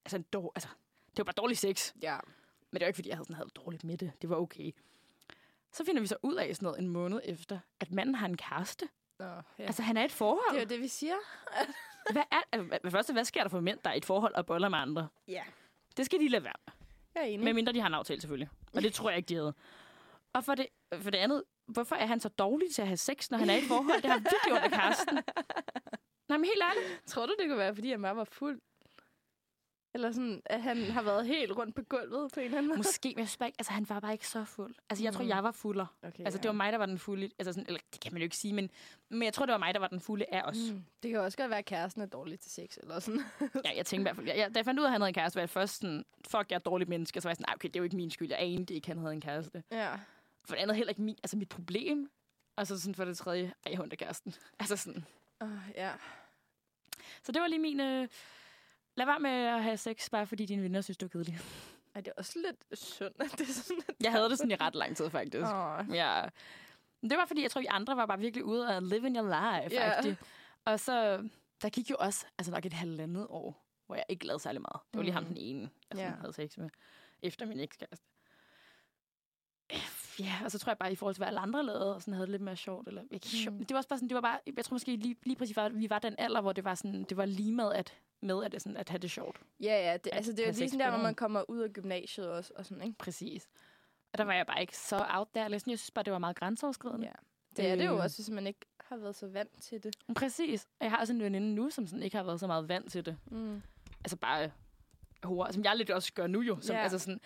altså, en dår, altså, det var bare dårlig sex. Ja. Men det var ikke, fordi jeg havde, sådan, havde dårligt med det. Det var okay. Så finder vi så ud af sådan noget en måned efter, at manden har en kæreste. Nå, ja. Altså, han er i et forhold. det er jo det, vi siger. Hvad er, altså, hvad- første, hvad sker der for mænd, der er i et forhold og boller med andre? Ja. Det skal de lade være. Jeg er enig. Med mindre de har en aftale, selvfølgelig. Og det tror jeg ikke, de havde. Og for det, for det andet, hvorfor er han så dårlig til at have sex, når han er i et forhold? Det har virkelig ondt af kæresten. Nej, men helt ærligt. Tror du, det kunne være, fordi han bare var fuld? Eller sådan, at han har været helt rundt på gulvet på en eller anden måde? Måske, men jeg synes bare ikke, altså han var bare ikke så fuld. Altså jeg tror, Mm. jeg var fuller. Okay, Altså det var mig, der var den fulde. Altså sådan, eller det kan man jo ikke sige, men, men jeg tror, det var mig, der var den fulde af os. Mm. Det kan også godt være, at kæresten er dårlig til sex, eller sådan. Ja, jeg tænkte i hvert fald, jeg, jeg, da jeg fandt ud af, at han havde en kæreste, var jeg først sådan, fuck, jeg er et dårligt menneske. Så var jeg sådan, "Ej, okay, det er jo ikke min skyld. Jeg anede ikke, han havde en kæreste. ja. For det andet heller ikke min, altså mit problem. Og så sådan for det tredje, ej, jeg har kæresten. Altså sådan. Uh, ja. Så det var lige min... Øh, lad være med at have sex, bare fordi dine venner synes, du er kedelig. Ej, det er også lidt synd, at det er sådan... At Jeg havde det sådan i ret lang tid, faktisk. Åh. Ja. Men det var, fordi jeg tror, vi andre var bare virkelig ude og live in your life, yeah. Og så, der gik jo også altså nok et halvandet år, hvor jeg ikke lavede særlig meget. Det var lige ham Mm. den ene, jeg sådan havde sex med, efter min ekskæreste. Ja, og så tror jeg bare, i forhold til, hvad alle andre lavede, og sådan havde det lidt mere sjovt. Eller, kan, Mm. mm. Det var også bare sådan, det var bare, jeg tror måske lige, lige præcis, at vi var den alder, hvor det var sådan, det var lige med at, med at, sådan, at have det sjovt. Ja, ja. Det, altså, det er lige sådan der, hvor nogen. man kommer ud af gymnasiet også, og sådan, ikke? Præcis. Og der var jeg bare ikke så out there. Eller sådan, Jeg synes bare, det var meget grænseoverskridende. Ja. Det er det jo Øh. også, hvis man ikke har været så vant til det. Præcis. Og jeg har også en veninde nu, som sådan ikke har været så meget vant til det. Mm. Altså bare hore, som jeg lidt også gør nu jo. Som, Ja. altså sådan,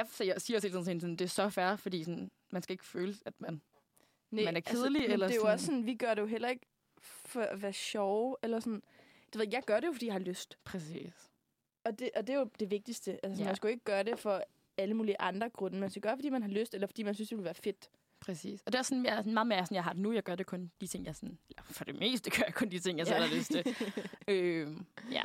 og jeg, siger også hele tiden, sådan, det er så fair, fordi sådan, man skal ikke føle, at man... Nej, Man er kedelig, men eller det er jo sådan- også sådan, vi gør det jo heller ikke for at være sjove, eller sådan. Du ved, jeg gør det jo, fordi jeg har lyst. Præcis. Og det, og det er jo det vigtigste. Altså, Ja. man skal jo ikke gøre det for alle mulige andre grunde. Man skal gøre det, fordi man har lyst, eller fordi man synes, det vil være fedt. Præcis. Og det er sådan, jeg, meget mere sådan, jeg har det nu. Jeg gør det kun de ting, jeg sådan... Eller for det meste gør jeg kun de ting, jeg selv Ja. har lyst til. øhm, ja.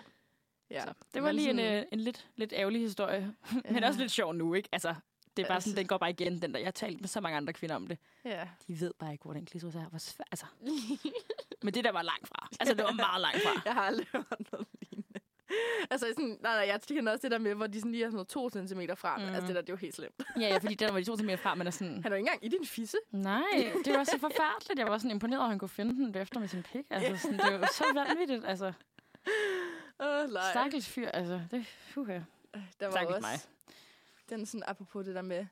Ja. Så det var lige en, sådan- øh, en lidt, lidt ærgerlig historie. Men også lidt sjov nu, ikke? Altså, det er bare Altså- sådan, den går bare igen, den der. Jeg har talt med så mange andre kvinder om det. Ja. De ved bare ikke, hvordan klitoris er. Hvor svært, altså. Men det der var langt fra. Altså, det var meget langt fra. Jeg har aldrig hørt noget lignende. Altså, sådan, nej, nej, jeg kender også det der med, hvor de sådan lige er sådan noget to centimeter frem. Mm. Mhm. Altså, det der, det er jo helt slemt. Ja, ja, fordi den var de to mere fra, men er sådan... Han er jo ikke engang i din fisse. Nej, det var så forfærdeligt. Jeg var sådan imponeret, at han kunne finde den efter med sin pik. Altså, sådan, det var så vanvittigt. Altså, nej. stakkels fyr. Altså, det, fuha. Der var Stakkels også mig. den sådan, apropos det der med,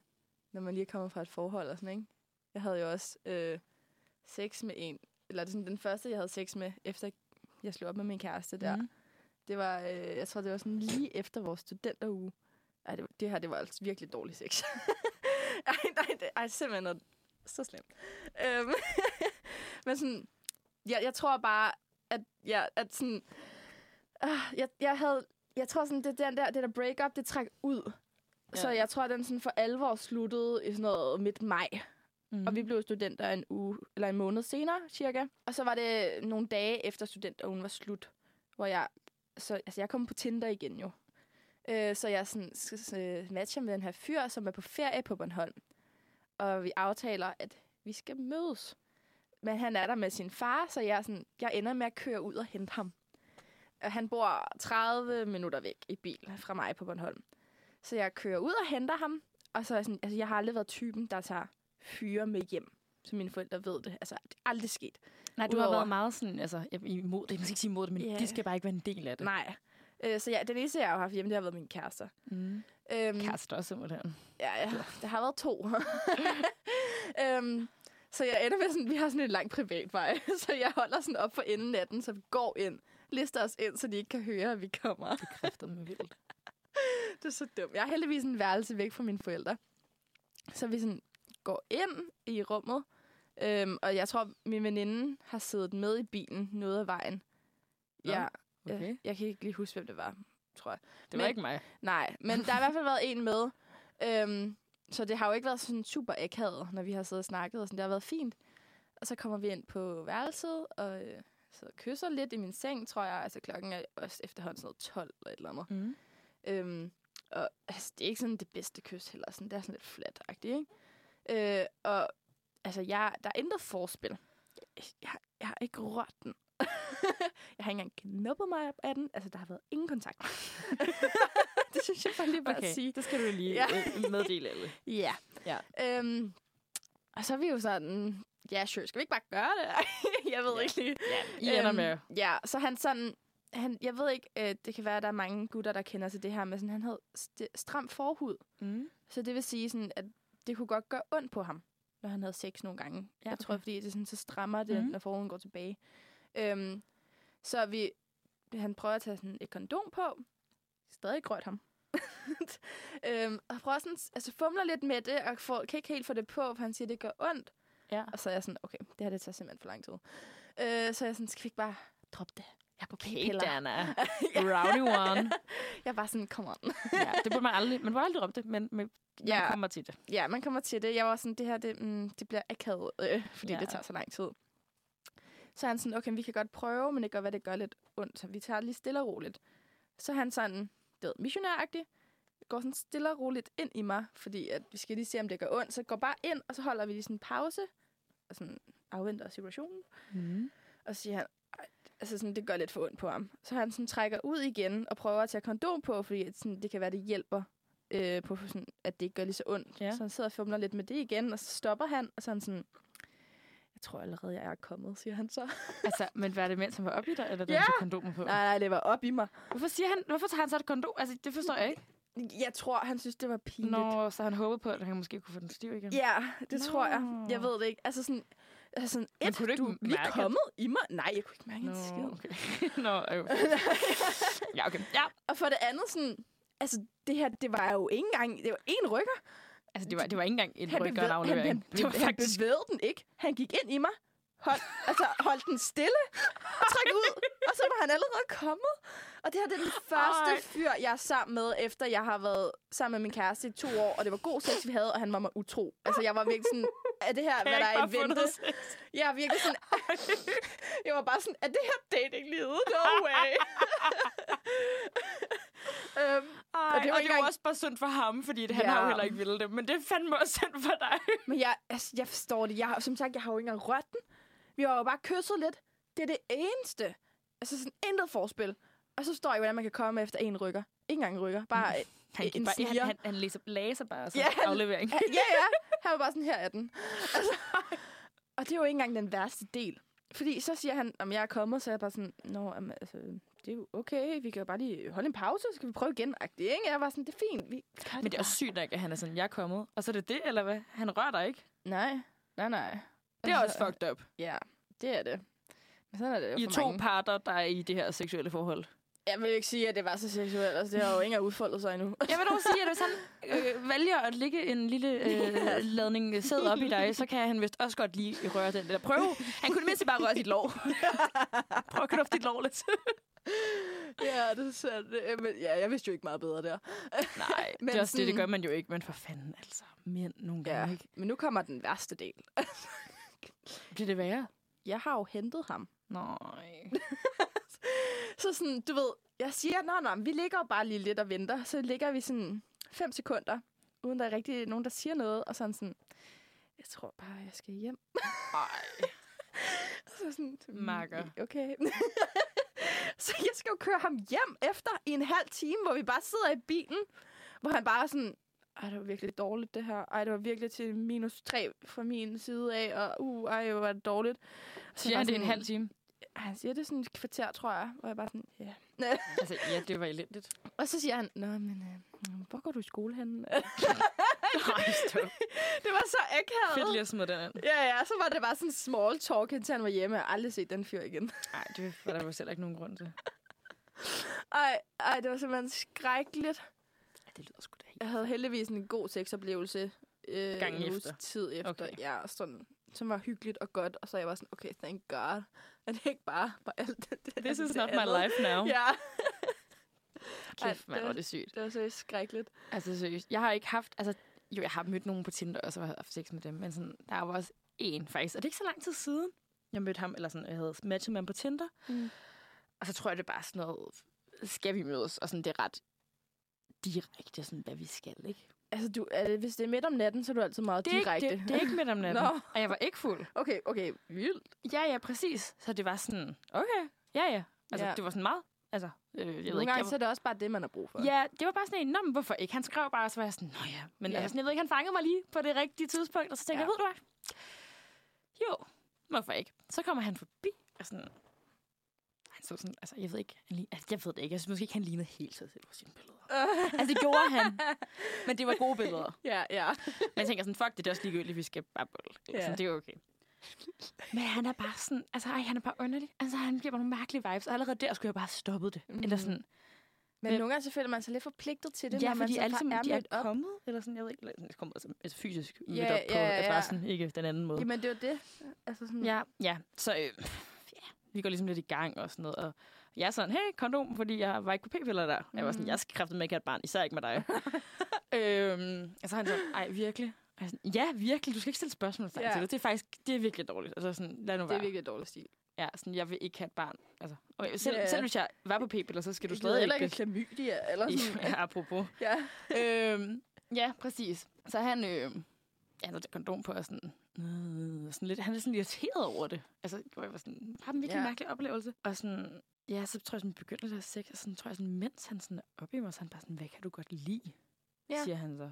når man lige er kommet fra et forhold og sådan, ikke? Jeg havde jo også øh, sex med en, eller det er sådan den første, jeg havde sex med, efter jeg slog op med min kæreste der. Mm. Det var, øh, jeg tror, det var sådan lige efter vores studenteruge. Ej, det, det her, det var altså virkelig dårlig sex. ej, nej, det ej, simpelthen noget så slemt. Øhm, men sådan, jeg, jeg tror bare, at, jeg, at sådan, øh, jeg, jeg havde, jeg tror sådan, det den der, det der break-up, det træk ud. Ja. Så jeg tror, den sådan for alvor sluttede i sådan noget midt maj. Mm. Og vi blev studenter en uge, eller en måned senere, cirka. Og så var det nogle dage efter studenterugen var slut, hvor jeg, så, altså jeg kom på Tinder igen jo. Øh, så jeg sådan, s- s- øh, matcher med den her fyr, som er på ferie på Bornholm. Og vi aftaler, at vi skal mødes. Men han er der med sin far, så jeg, sådan, jeg ender med at køre ud og hente ham. Han bor 30 minutter væk i bil fra mig på Bornholm. Så jeg kører ud og henter ham. Og så er jeg sådan, altså jeg har aldrig været typen, der tager fyre med hjem. Så mine forældre ved det. Altså, det er aldrig sket. Nej, du har Udover- været meget sådan, altså, imod det. Man skal ikke sige imod det, men yeah. de skal bare ikke være en del af det. Nej. Øh, så ja, den eneste, jeg har haft hjemme, det har været min kærester. Mm. Øhm, Kærester simpelthen. Ja, ja. Det har været to. øhm, så jeg ender med sådan, vi har sådan en lang privatvej, så jeg holder sådan op for enden af den, så vi går ind, lister os ind, så de ikke kan høre, at vi kommer. Det kræfter med vildt. Det er så dumt. Jeg har heldigvis en værelse væk fra mine forældre. Så vi sådan går ind i rummet, øhm, og jeg tror, min veninde har siddet med i bilen noget af vejen. Nå, Ja, Okay. jeg, jeg kan ikke lige huske, hvem det var, tror jeg. Det var Men- ikke mig. Nej, men der har i hvert fald været en med. Øhm, så det har jo ikke været sådan super akavet, når vi har siddet og snakket, og sådan. det har været fint. Og så kommer vi ind på værelset, og øh, så kysser lidt i min seng, tror jeg. Altså klokken er også efterhånden sådan noget 12 eller et eller andet. Mm. Øhm, og altså, det er ikke sådan det bedste kys heller. Sådan, det er sådan lidt flat-agtigt, ikke? Øh, og altså, jeg, der er intet forspil. Jeg, jeg, har- jeg har ikke rørt den. jeg har ikke engang knuppet mig op af den. Altså, der har været ingen kontakt. det synes jeg bare lige bare Okay, at sige. det skal du lige ja. meddele alle. Ja. Ja. Øhm, Og så er vi jo sådan, ja, sure, skal vi ikke bare gøre det? jeg ved Ja. ikke lige. Ja, I ender med... Ja, så han sådan, han, jeg ved ikke, øh, det kan være, at der er mange gutter, der kender til det her, men sådan, han havde st- stram forhud. Mm. Så det vil sige, sådan, at det kunne godt gøre ondt på ham, når han havde sex nogle gange. Ja, Jeg tror, okay. fordi det sådan, så strammer det, mm. når forhuden går tilbage. Øhm, så vi, han prøver at tage sådan et kondom på. Stadig rørt ham. øhm, og sådan, altså fumler lidt med det, og får, kan ikke helt få det på, for han siger, at det gør ondt. Ja. Og så er jeg sådan, okay, det her det tager simpelthen for lang tid. Øh, så er jeg sådan, skal vi ikke bare droppe det? Jeg er på Okay, p-piller. Dana. Rowdy one. Jeg var sådan, come on. ja, det burde man aldrig... Man burde aldrig droppe det, men, men man Ja. kommer til det. Ja, man kommer til det. Jeg var sådan, det her, det, mm, det bliver akavet, øh, fordi Ja. ja. det tager så lang tid. Så er han sådan, okay, vi kan godt prøve, men det kan godt være, det gør lidt ondt, så vi tager det lige stille og roligt. Så er han sådan, det ved, missionæragtig, går sådan stille og roligt ind i mig, fordi at vi skal lige se, om det gør ondt. Så går bare ind, og så holder vi lige sådan en pause, og sådan afventer situationen. Mm. Og så siger han, altså sådan, det gør lidt for ondt på ham. Så han sådan trækker ud igen og prøver at tage kondom på, fordi sådan, det kan være, det hjælper øh, på, sådan, at det ikke gør lige så ondt. Ja. Så han sidder og fumler lidt med det igen, og så stopper han, og så han sådan, jeg tror allerede, jeg er kommet, siger han så. Altså, men var det mens han var oppe i dig, eller da Ja. han kondomer på? nej, nej, det var op i mig. Hvorfor, siger han, hvorfor tager han så et kondom? Altså, det forstår jeg ikke. Jeg tror, han synes, det var pinligt. Nå, så han håbede på, at han måske kunne få den stiv igen. Ja, det Nå. tror jeg. Jeg ved det ikke. Altså sådan, altså sådan Men et, kunne du ikke du lige mærke, at- kommet i mig. Nej, jeg kunne ikke mærke Nå, en skid. okay. Nå, øh. Ja, okay. Ja. Og for det andet sådan, altså det her, det var jo ikke engang, det var en rykker. Altså, det var, det var ikke engang en Han, rykker bevæ- en aflevering. han, det var han, han faktisk... bevægede den ikke. Han gik ind i mig, hold, altså holdt den stille og trak ud, og så var han allerede kommet. Og det her det er den første Ej. fyr, jeg er sammen med, efter jeg har været sammen med min kæreste i to år, og det var god sex, vi havde, og han var mig utro. Altså, jeg var virkelig sådan, er det her, Kan hvad der er i vente? Jeg er virkelig sådan, jeg var bare sådan, er det her datinglivet? No way. øhm, Ej, Og og det det var var, ikke jo engang- også bare synd for ham, fordi det, han Ja. har jo heller ikke ville det. Men det er fandme også synd for dig. Men jeg, altså, jeg forstår det. Jeg, som sagt, jeg har jo ikke engang rørt den. Vi har jo bare kysset lidt. Det er det eneste. Altså sådan intet forspil. Og så står jeg, hvordan man kan komme efter en rykker. Ikke engang en rykker. Bare Han, en bare, han, han, han læser, læser bare så Ja, han- aflevering. Ja, ja. Han var bare sådan, her er den. Altså, og det er jo ikke engang den værste del. Fordi så siger han, om jeg er kommet, så er jeg bare sådan, Nå, jamen, altså, det er jo okay, vi kan jo bare lige holde en pause, så skal vi prøve igen. Agtigt, ikke? Jeg var sådan, det er fint. Vi gør Men det er også sygt nok, at han er sådan, jeg er kommet. Og så er det det, eller hvad? Han rører dig ikke. Nej, nej, nej. Det er også fucked up. Ja, det er det. Men sådan er det jo I for to mange. parter, der er i det her seksuelle forhold. Jeg vil ikke sige, at det var så seksuelt. Altså, det har jo engang udfoldet sig endnu. Jeg vil dog sige, at hvis han øh, vælger at lægge en lille øh, ladning sæd op i dig, så kan han vist også godt lige røre den. Eller prøve. Han kunne det mindste bare røre dit lår. Prøv at knuffe dit lår lidt. ja, det er sandt. Øh, Men, ja, jeg vidste jo ikke meget bedre der. Nej, Men det er også det, det sådan- gør man jo ikke. Men for fanden, altså. Mænd nogle gange, Ja, ikke? men nu kommer den værste del. Bliver det værre? Jeg har jo hentet ham. Nej. Så sådan, du ved, jeg siger, nå, nå, vi ligger jo bare lige lidt og venter. Så ligger vi sådan fem sekunder, uden der er rigtig nogen, der siger noget. Og sådan sådan, jeg tror bare, jeg skal hjem. Nej. Så sådan, mm, Makker. Okay. så jeg skal jo køre ham hjem efter i en halv time, hvor vi bare sidder i bilen. Hvor han bare er sådan, ej, det var virkelig dårligt det her. Ej, det var virkelig til minus tre fra min side af. Og uh, ej, hvor var det dårligt. Så han det en sådan- halv time? Han siger det sådan et kvarter, tror jeg. Hvor jeg bare sådan, ja. Altså, ja, det var elendigt. Og så siger han, nå, men øh, hvor går du i skole henne? Nej, stop. det var så akavet. Fedt lige at smide den ind. Ja, ja, så var det bare sådan small talk, indtil han var hjemme. Har aldrig set den fyr igen. Nej, det var der jo selv ikke nogen grund til. Ej, ej, det var simpelthen skrækkeligt. Ja, det lyder sgu da helt. Jeg havde heldigvis en god sexoplevelse øh, uges efter. tid efter. Okay. Ja, og sådan, som var hyggeligt og godt. Og så jeg var sådan, okay, thank God. At det ikke bare var alt det, det This is not my andet. life now. Ja, Kæft, Ej, mand, det- sygt. det var så skrækkeligt. Altså seriøst, jeg har ikke haft, altså jo, jeg har mødt nogen på Tinder og har haft sex med dem, men sådan, der var også en faktisk, og det er ikke så lang tid siden, jeg mødte ham, eller sådan, jeg havde matchet med ham på Tinder, Mm. og så tror jeg, det er bare sådan noget, skal vi mødes, og sådan, det er ret direkte, sådan, hvad vi skal, ikke? Altså, du, det, hvis det er midt om natten, så er du altid meget Det er, direkte. ikke, det, det er ikke midt om natten, Nå. og jeg var ikke fuld. Okay, okay, vildt. Ja, ja, præcis. Så det var sådan, okay, ja, ja. Altså, Ja. det var sådan meget, altså, Øh, jeg ved Nogle ikke, gange jeg, så er det også bare det, man har brug for. Ja, det var bare sådan en, Nå, men hvorfor ikke? Han skrev bare, og så var jeg sådan, nå ja. Men Ja. altså, sådan, jeg ved ikke, han fangede mig lige på det rigtige tidspunkt, og så tænkte Ja. jeg, ved du hvad? Jo, hvorfor ikke? Så kommer han forbi, og sådan, så sådan, altså, jeg ved ikke, han altså, jeg ved det ikke, jeg synes måske ikke, han lignede helt sig selv på sine billeder. altså, det gjorde han, men det var gode billeder. ja, ja. Men jeg tænker sådan, fuck det, det er også ligegyldigt, vi skal bare bolle. Ja. Ja. Sådan, det er okay. Men han er bare sådan, altså ej, han er bare underlig. Altså, han giver mig nogle mærkelige vibes, og allerede der skulle jeg bare have stoppet det. Mm. Eller sådan, Men Men- nogle gange så føler man sig lidt forpligtet til det, ja, når man fordi så alle sammen, er de er mødt op. kommet, eller sådan, jeg ved ikke, eller sådan, kommet altså, altså fysisk mødt Ja, op på ja, ja. adressen, ikke den anden måde. Jamen, det jo det. Altså sådan, Ja, ja, så øh, ja, vi går ligesom lidt i gang og sådan noget, og jeg er sådan, hey, kondom, fordi jeg var ikke på p-piller der. Jeg var sådan, Mhm. jeg skal kræfte med ikke have et barn, især ikke med dig. øhm, og så er han sådan, ej, virkelig? Og jeg sådan, ja, virkelig, du skal ikke stille spørgsmål Ja. til det. Det er faktisk, det er virkelig dårligt. Altså sådan, lad nu Det være. er virkelig dårlig stil. Ja, sådan, jeg vil ikke have et barn. Altså, og selv, Ja. selv hvis jeg var på p-piller, så skal du stadig ikke... ikke klamydia, eller sådan. Ja, apropos. ja. øhm, ja, præcis. Så han, øh, ja, der er kondom på, og sådan, øh, sådan lidt, han er sådan irriteret over det. Altså, hvor jeg var sådan, har en virkelig Ja. ja. mærkelig oplevelse. Og sådan, ja, så tror jeg, sådan, begynder det at sex, og sådan, tror jeg, sådan, mens han sådan er oppe i mig, så han bare sådan, hvad kan du godt lide? Ja. Siger han så.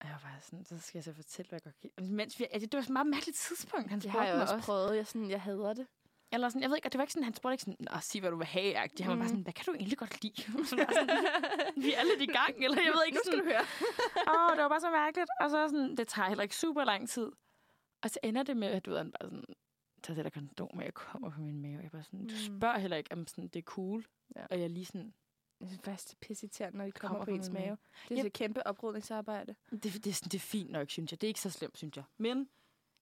Og jeg var sådan, så skal jeg så fortælle, hvad jeg godt kan lide. Mens vi, altså, det var sådan et meget mærkeligt tidspunkt, han Det spurgte har jeg mig også også. prøvet. Jeg, sådan, jeg hader det. Eller sådan, jeg ved ikke, og det var ikke sådan, han spurgte ikke sådan, Nå, sig hvad du vil have, -agtigt. Han var Mm. bare sådan, hvad kan du egentlig godt lide? Sådan, vi er lidt i gang, eller jeg ved ikke, nu skal sådan, du høre. Åh, det var bare så mærkeligt. Og så sådan, det tager heller ikke super lang tid. Og så ender det med, at du ved, han bare sådan, tager det der kondom, og jeg kommer på min mave. Jeg bare sådan, du Mm. spørger heller ikke, om sådan, det er cool. Ja. Ja. Og jeg lige sådan, Jeg synes faktisk, det er pisseirriterende, når de kommer, Kommer på ens mave. mave. Det er Yep. et kæmpe oprydningsarbejde. det, det, er sådan, det er fint nok, synes jeg. Det er ikke så slemt, synes jeg. Men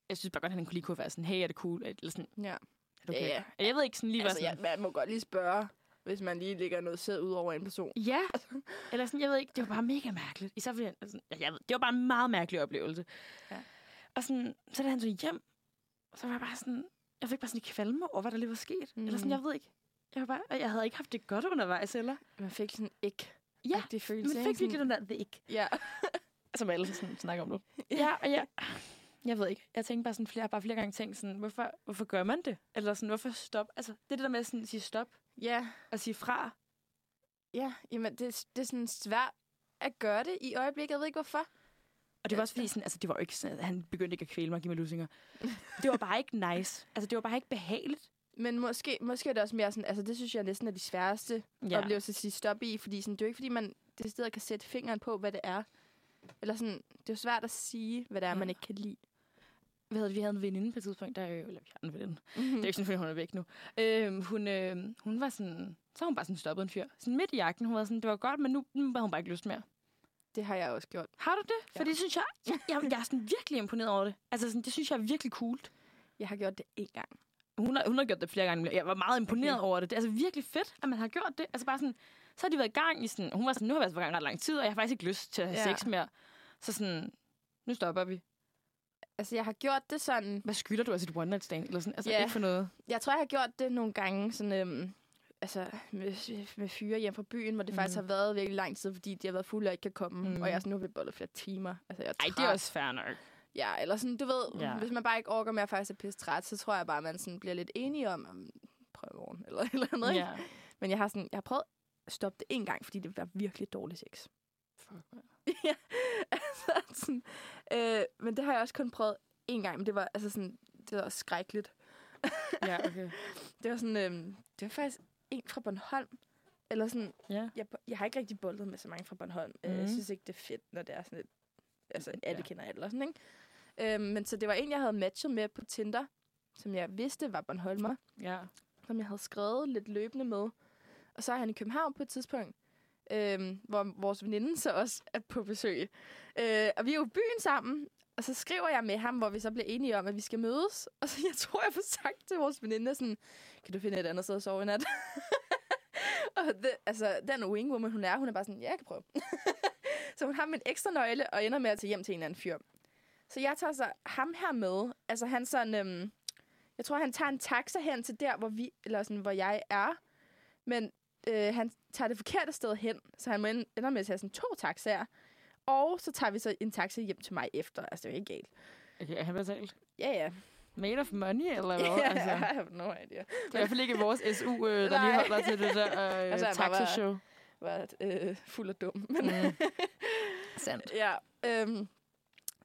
jeg synes bare godt, at han kunne lige kunne være sådan, hey, er det cool? Eller sådan, Ja. Det okay? Ja, ja. Jeg ved ikke sådan lige, Altså, hvad ja, sådan, man må godt lige spørge, hvis man lige lægger noget sæd ud over en person. Ja, eller sådan, jeg ved ikke, det var bare mega mærkeligt. Især fordi, altså, ja, jeg ved, det var bare en meget mærkelig oplevelse. Ja. Og sådan, så da han så hjem, så var jeg bare sådan, jeg fik bare sådan en kvalme over, hvad der lige var sket. Mm. Eller sådan, Mm. jeg ved ikke. Jeg, var bare, og jeg havde ikke haft det godt undervejs, eller? Man fik sådan ikke Ja, rigtig følelse. ikke? fik virkelig den der, det ikke. Ja. Som alle sådan snakker om nu. ja, og jeg, jeg ved ikke. Jeg tænkte bare sådan flere, bare flere gange tænkt sådan, hvorfor, hvorfor gør man det? Eller sådan, hvorfor stop? Altså, det er det der med at sådan, sige stop Ja, og sige fra. ja. Jamen, det, det er sådan svært at gøre det i øjeblikket. Jeg ved ikke, hvorfor. Og det var også fordi, sådan, altså, det var jo ikke sådan, at han begyndte ikke at kvæle mig og give mig lusinger. Det var bare ikke nice. Altså, det var bare ikke behageligt. Men måske, måske er det også mere sådan, altså det synes jeg næsten er de sværeste ja. oplevelser at sige stop i, fordi sådan, det er jo ikke, fordi man det sted kan sætte fingeren på, hvad det er. Eller sådan, det er jo svært at sige, hvad det er, Ja. man ikke kan lide. Vi havde, vi havde en veninde på et tidspunkt, der, øh, eller vi har en veninde. Mm. Det er ikke sådan, fordi hun er væk nu. Øhm, hun, øh, hun var sådan, så hun bare sådan stoppet en fyr. Sådan midt i jagten, hun var sådan, det var godt, men nu, nu har hun bare ikke lyst mere. Det har jeg også gjort. Har du det? Ja. For det synes jeg, jeg, jeg, jeg er sådan virkelig imponeret over det. Altså sådan, det synes jeg er virkelig cool. Jeg har gjort det én gang. Hun har, hun har gjort det flere gange. Jeg var meget imponeret okay. over det. Det er altså virkelig fedt, at man har gjort det. Altså bare sådan, så har de været i gang i sådan, hun var sådan, nu har vi altså været i gang ret lang tid, og jeg har faktisk ikke lyst til at have Ja. sex mere. Så sådan, nu stopper vi. Altså, jeg har gjort det sådan... Hvad skylder du af sit one night stand? Eller sådan, altså Ja. ikke for noget. Jeg tror, jeg har gjort det nogle gange sådan... Øhm, altså, med, med fyre hjem fra byen, hvor det mm. faktisk har været virkelig lang tid, fordi de har været fulde og ikke kan komme. Mm. Og jeg er sådan, nu har vi bollet flere timer. Altså, jeg er Ej, det er også fair nok. Ja, eller sådan, du ved, ja. Hvis man bare ikke orker mere faktisk er pisse træt, så tror jeg bare, at man sådan bliver lidt enige om, om prøv i morgen, eller et eller andet. ikke? Ja. Men jeg har, sådan, jeg har prøvet at stoppe det en gang, fordi det var virkelig dårlig sex. Fuck, ja, altså sådan, øh, men det har jeg også kun prøvet en gang, men det var altså sådan, det var skrækkeligt. ja, okay. Det var sådan, øh, det var faktisk en fra Bornholm, eller sådan, Ja. jeg, jeg har ikke rigtig boldet med så mange fra Bornholm. Mm. Jeg Mhm. synes ikke, det er fedt, når det er sådan et, altså alle Ja. kender alle og sådan, ikke? Øhm, men så det var en, jeg havde matchet med på Tinder, som jeg vidste var Bornholmer, Ja. som jeg havde skrevet lidt løbende med. Og så er han i København på et tidspunkt, øh, hvor vores veninde så også er på besøg. Øh, og vi er jo i byen sammen, og så skriver jeg med ham, hvor vi så bliver enige om, at vi skal mødes. Og så jeg tror, jeg får sagt til vores veninde sådan, kan du finde et andet sted at sove i nat? og det, altså, den wing woman, hun er, hun er bare sådan, ja, jeg kan prøve. så hun har min ekstra nøgle, og ender med at tage hjem til en eller anden fyr. Så jeg tager så ham her med. Altså han sådan, øhm, jeg tror, han tager en taxa hen til der, hvor, vi, eller sådan, hvor jeg er. Men øh, han tager det forkerte sted hen, så han må ender med at tage sådan to taxaer. Og så tager vi så en taxa hjem til mig efter. Altså, det er jo ikke galt. Okay, han betalt? Ja, ja. made of money, eller hvad? Ja, altså, I have no idea. det er i hvert fald ikke vores SU, øh, der lige holder til det der øh, Altså, bare var- taxashow. Var øh, fuld af dum. Men, Mm. Sandt. ja, øhm,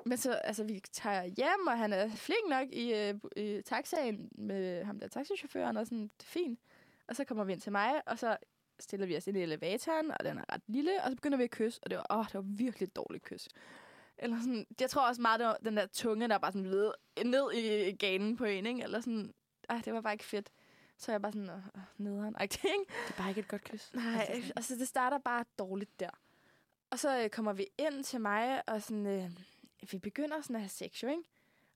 men så, altså, vi tager hjem, og han er flink nok i, øh, i taxaen med ham der taxichaufføren, og sådan, det er fint. Og så kommer vi ind til mig, og så stiller vi os ind i elevatoren, og den er ret lille, og så begynder vi at kysse, og det var, åh, det var virkelig et dårligt kys. Eller sådan, jeg tror også meget, det var den der tunge, der bare sådan led, ned i ganen på en, ikke? Eller sådan, ej, det var bare ikke fedt. Så er jeg bare sådan, åh, nederen, ikke? Det er bare ikke et godt kys. Nej, Altså, altså det starter bare dårligt der. Og så øh, kommer vi ind til mig, og sådan, øh, vi begynder sådan at have sex, jo, ikke?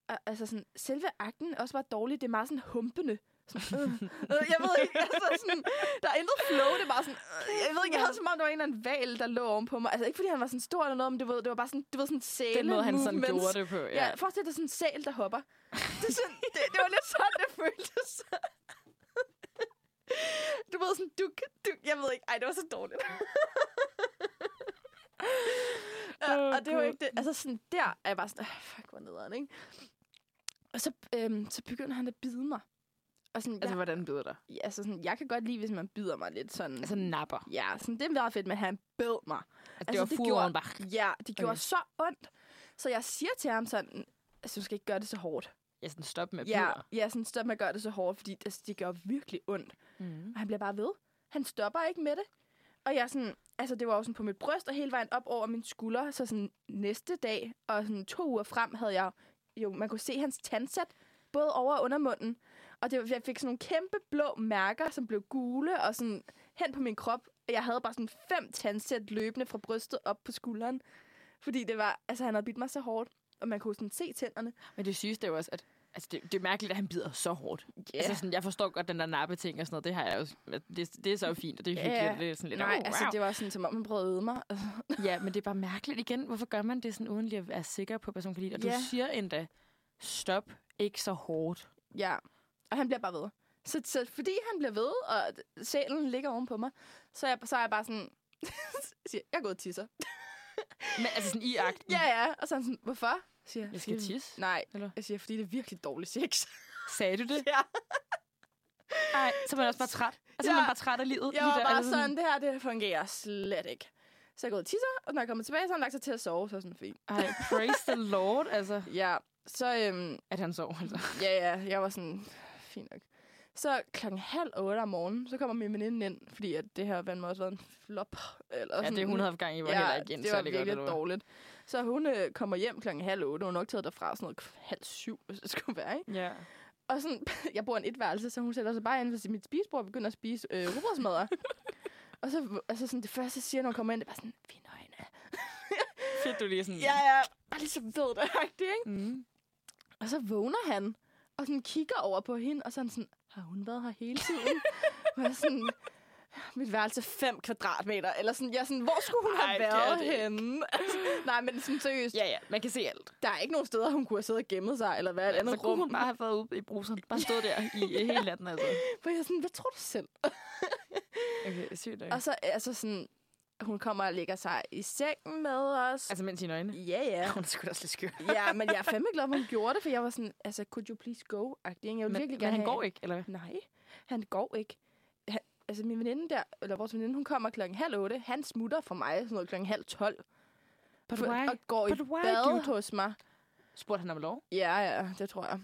Og, altså sådan, selve akten også bare dårligt. Det er meget sådan humpende. Sådan, øh, øh, jeg ved ikke, altså sådan, der er intet flow, det er bare sådan, øh, jeg ved ikke, jeg havde som om, der var en eller anden val, der lå ovenpå mig. Altså ikke fordi han var sådan stor eller noget, men det var, det var bare sådan, det var sådan sæle Den måde, han sådan gjorde det på. Ja, ja forestil dig sådan en sæl, der hopper. Det, sådan, det, det var lidt sådan, det føltes. Du ved sådan, du, du, jeg ved ikke, ej, det var så dårligt. ja, Åh, og det var ikke det. Altså sådan, der er jeg bare sådan, fuck, hvor nederen, ikke? Og så, øhm, så begynder han at bide mig. Og sådan, Altså, jeg, hvordan byder dig? ja, altså sådan, jeg kan godt lide, hvis man bider mig lidt sådan. Altså, napper. ja, sådan, det er meget fedt, men han bed mig. Altså, det Altså, var det gjorde- bare... Ja, det gjorde Okay. så ondt. Så jeg siger til ham sådan, altså, du skal ikke gøre det så hårdt. Ja, sådan stop med Ja, bider. ja sådan stop med at gøre det så hårdt, fordi det, det gør virkelig ondt. Mm. Og han bliver bare ved. Han stopper ikke med det. Og jeg sådan, altså det var jo sådan på mit bryst og hele vejen op over min skulder. Så sådan næste dag og sådan to uger frem havde jeg jo, man kunne se hans tandsæt, både over og under munden. Og det, jeg fik sådan nogle kæmpe blå mærker, som blev gule og sådan hen på min krop. Og jeg havde bare sådan fem tandsæt løbende fra brystet op på skulderen. Fordi det var, altså han havde bidt mig så hårdt, og man kunne sådan se tænderne. Men det sygeste er jo også, at altså, det, det er mærkeligt, at han bider så hårdt. Yeah. Altså, sådan, jeg forstår godt den der nappe-ting og sådan noget. Det har jeg jo... Det, det er så fint, og det er hyggeligt. Og Det er sådan lidt, Nej, oh, altså wow. det var sådan, som om man prøvede at øde mig. Altså, Ja, men det er bare mærkeligt igen. Hvorfor gør man det sådan, uden lige at være sikker på, at personen kan lide? Og Ja. du siger endda, stop ikke så hårdt. Ja, og han bliver bare ved. Så, så fordi han bliver ved, og sælen ligger oven på mig, så er jeg, så er jeg bare sådan, siger, jeg er gået og tisser. Men altså sådan i akten. Ja, ja. Og så er han sådan, hvorfor? Siger, Jeg skal "Fordi- tisse. Nej, Eller? jeg siger, fordi det er virkelig dårlig sex. Sagde du det? ja, Nej, så er man også bare træt. Og så er Ja. man bare træt af livet. jeg var der. bare Altså sådan, det her, det fungerer slet ikke. Så jeg gået og tisser, og når jeg kommer tilbage, så har han lagt sig til at sove, så er jeg sådan fint. Ej, praise the Lord. Altså, Ja, så øhm, at han sov. Altså. Ja, ja, jeg var sådan, fint nok. Så klokken halv otte om morgenen, så kommer min veninde ind, fordi at det her vand må også været en flop. Eller Ja, sådan. det hun havde gang i, var ja, heller ikke igen det var godt. virkelig hvad? dårligt. Så hun øh, kommer hjem klokken halv otte, hun har nok taget derfra sådan noget halv syv, hvis det skulle være, ikke? Ja. Og sådan, jeg bor i en etværelse, så hun sætter sig bare ind ved mit spisebord og begynder at spise øh, rugbrødsmadder. og så, altså sådan, det første, jeg siger, når hun kommer ind, det er bare sådan, vi nøgne. Fedt, du lige sådan... Ja, ja, bare lige så ved det, ikke? Mm. Og så vågner han, og sådan kigger over på hende, og så han sådan, har hun været her hele tiden? og jeg sådan, mit værelse er 5 kvadratmeter, eller sådan, jeg sådan, hvor skulle hun Ej, have været det henne? Altså, nej, men sådan seriøst, Ja, ja, man kan se alt. der er ikke nogen steder, hun kunne have siddet og gemmet sig, eller været et andet så kunne rum. hun bare have været ude i bruseren. Bare stået der i hele natten, altså. Hvor jeg sådan, hvad tror du selv? Okay, sygt nok. og så, altså sådan, hun kommer og lægger sig i sengen med os. Altså, mens i øjnene. ja, ja. Hun er sgu da også lidt skør. Ja, men jeg er fandme glad, for hun gjorde det, for jeg var sådan, altså, could you please go? Jeg ville Men, virkelig men gerne han have- går ikke, eller hvad? Nej, han går ikke. Han, altså min veninde der, eller vores veninde, hun kommer klokken halv otte. Han smutter for mig sådan noget klokken halv tolv. But For- why? Og går But i why, bad dude? hos mig. Spurgte han om lov? Ja, ja, det tror jeg.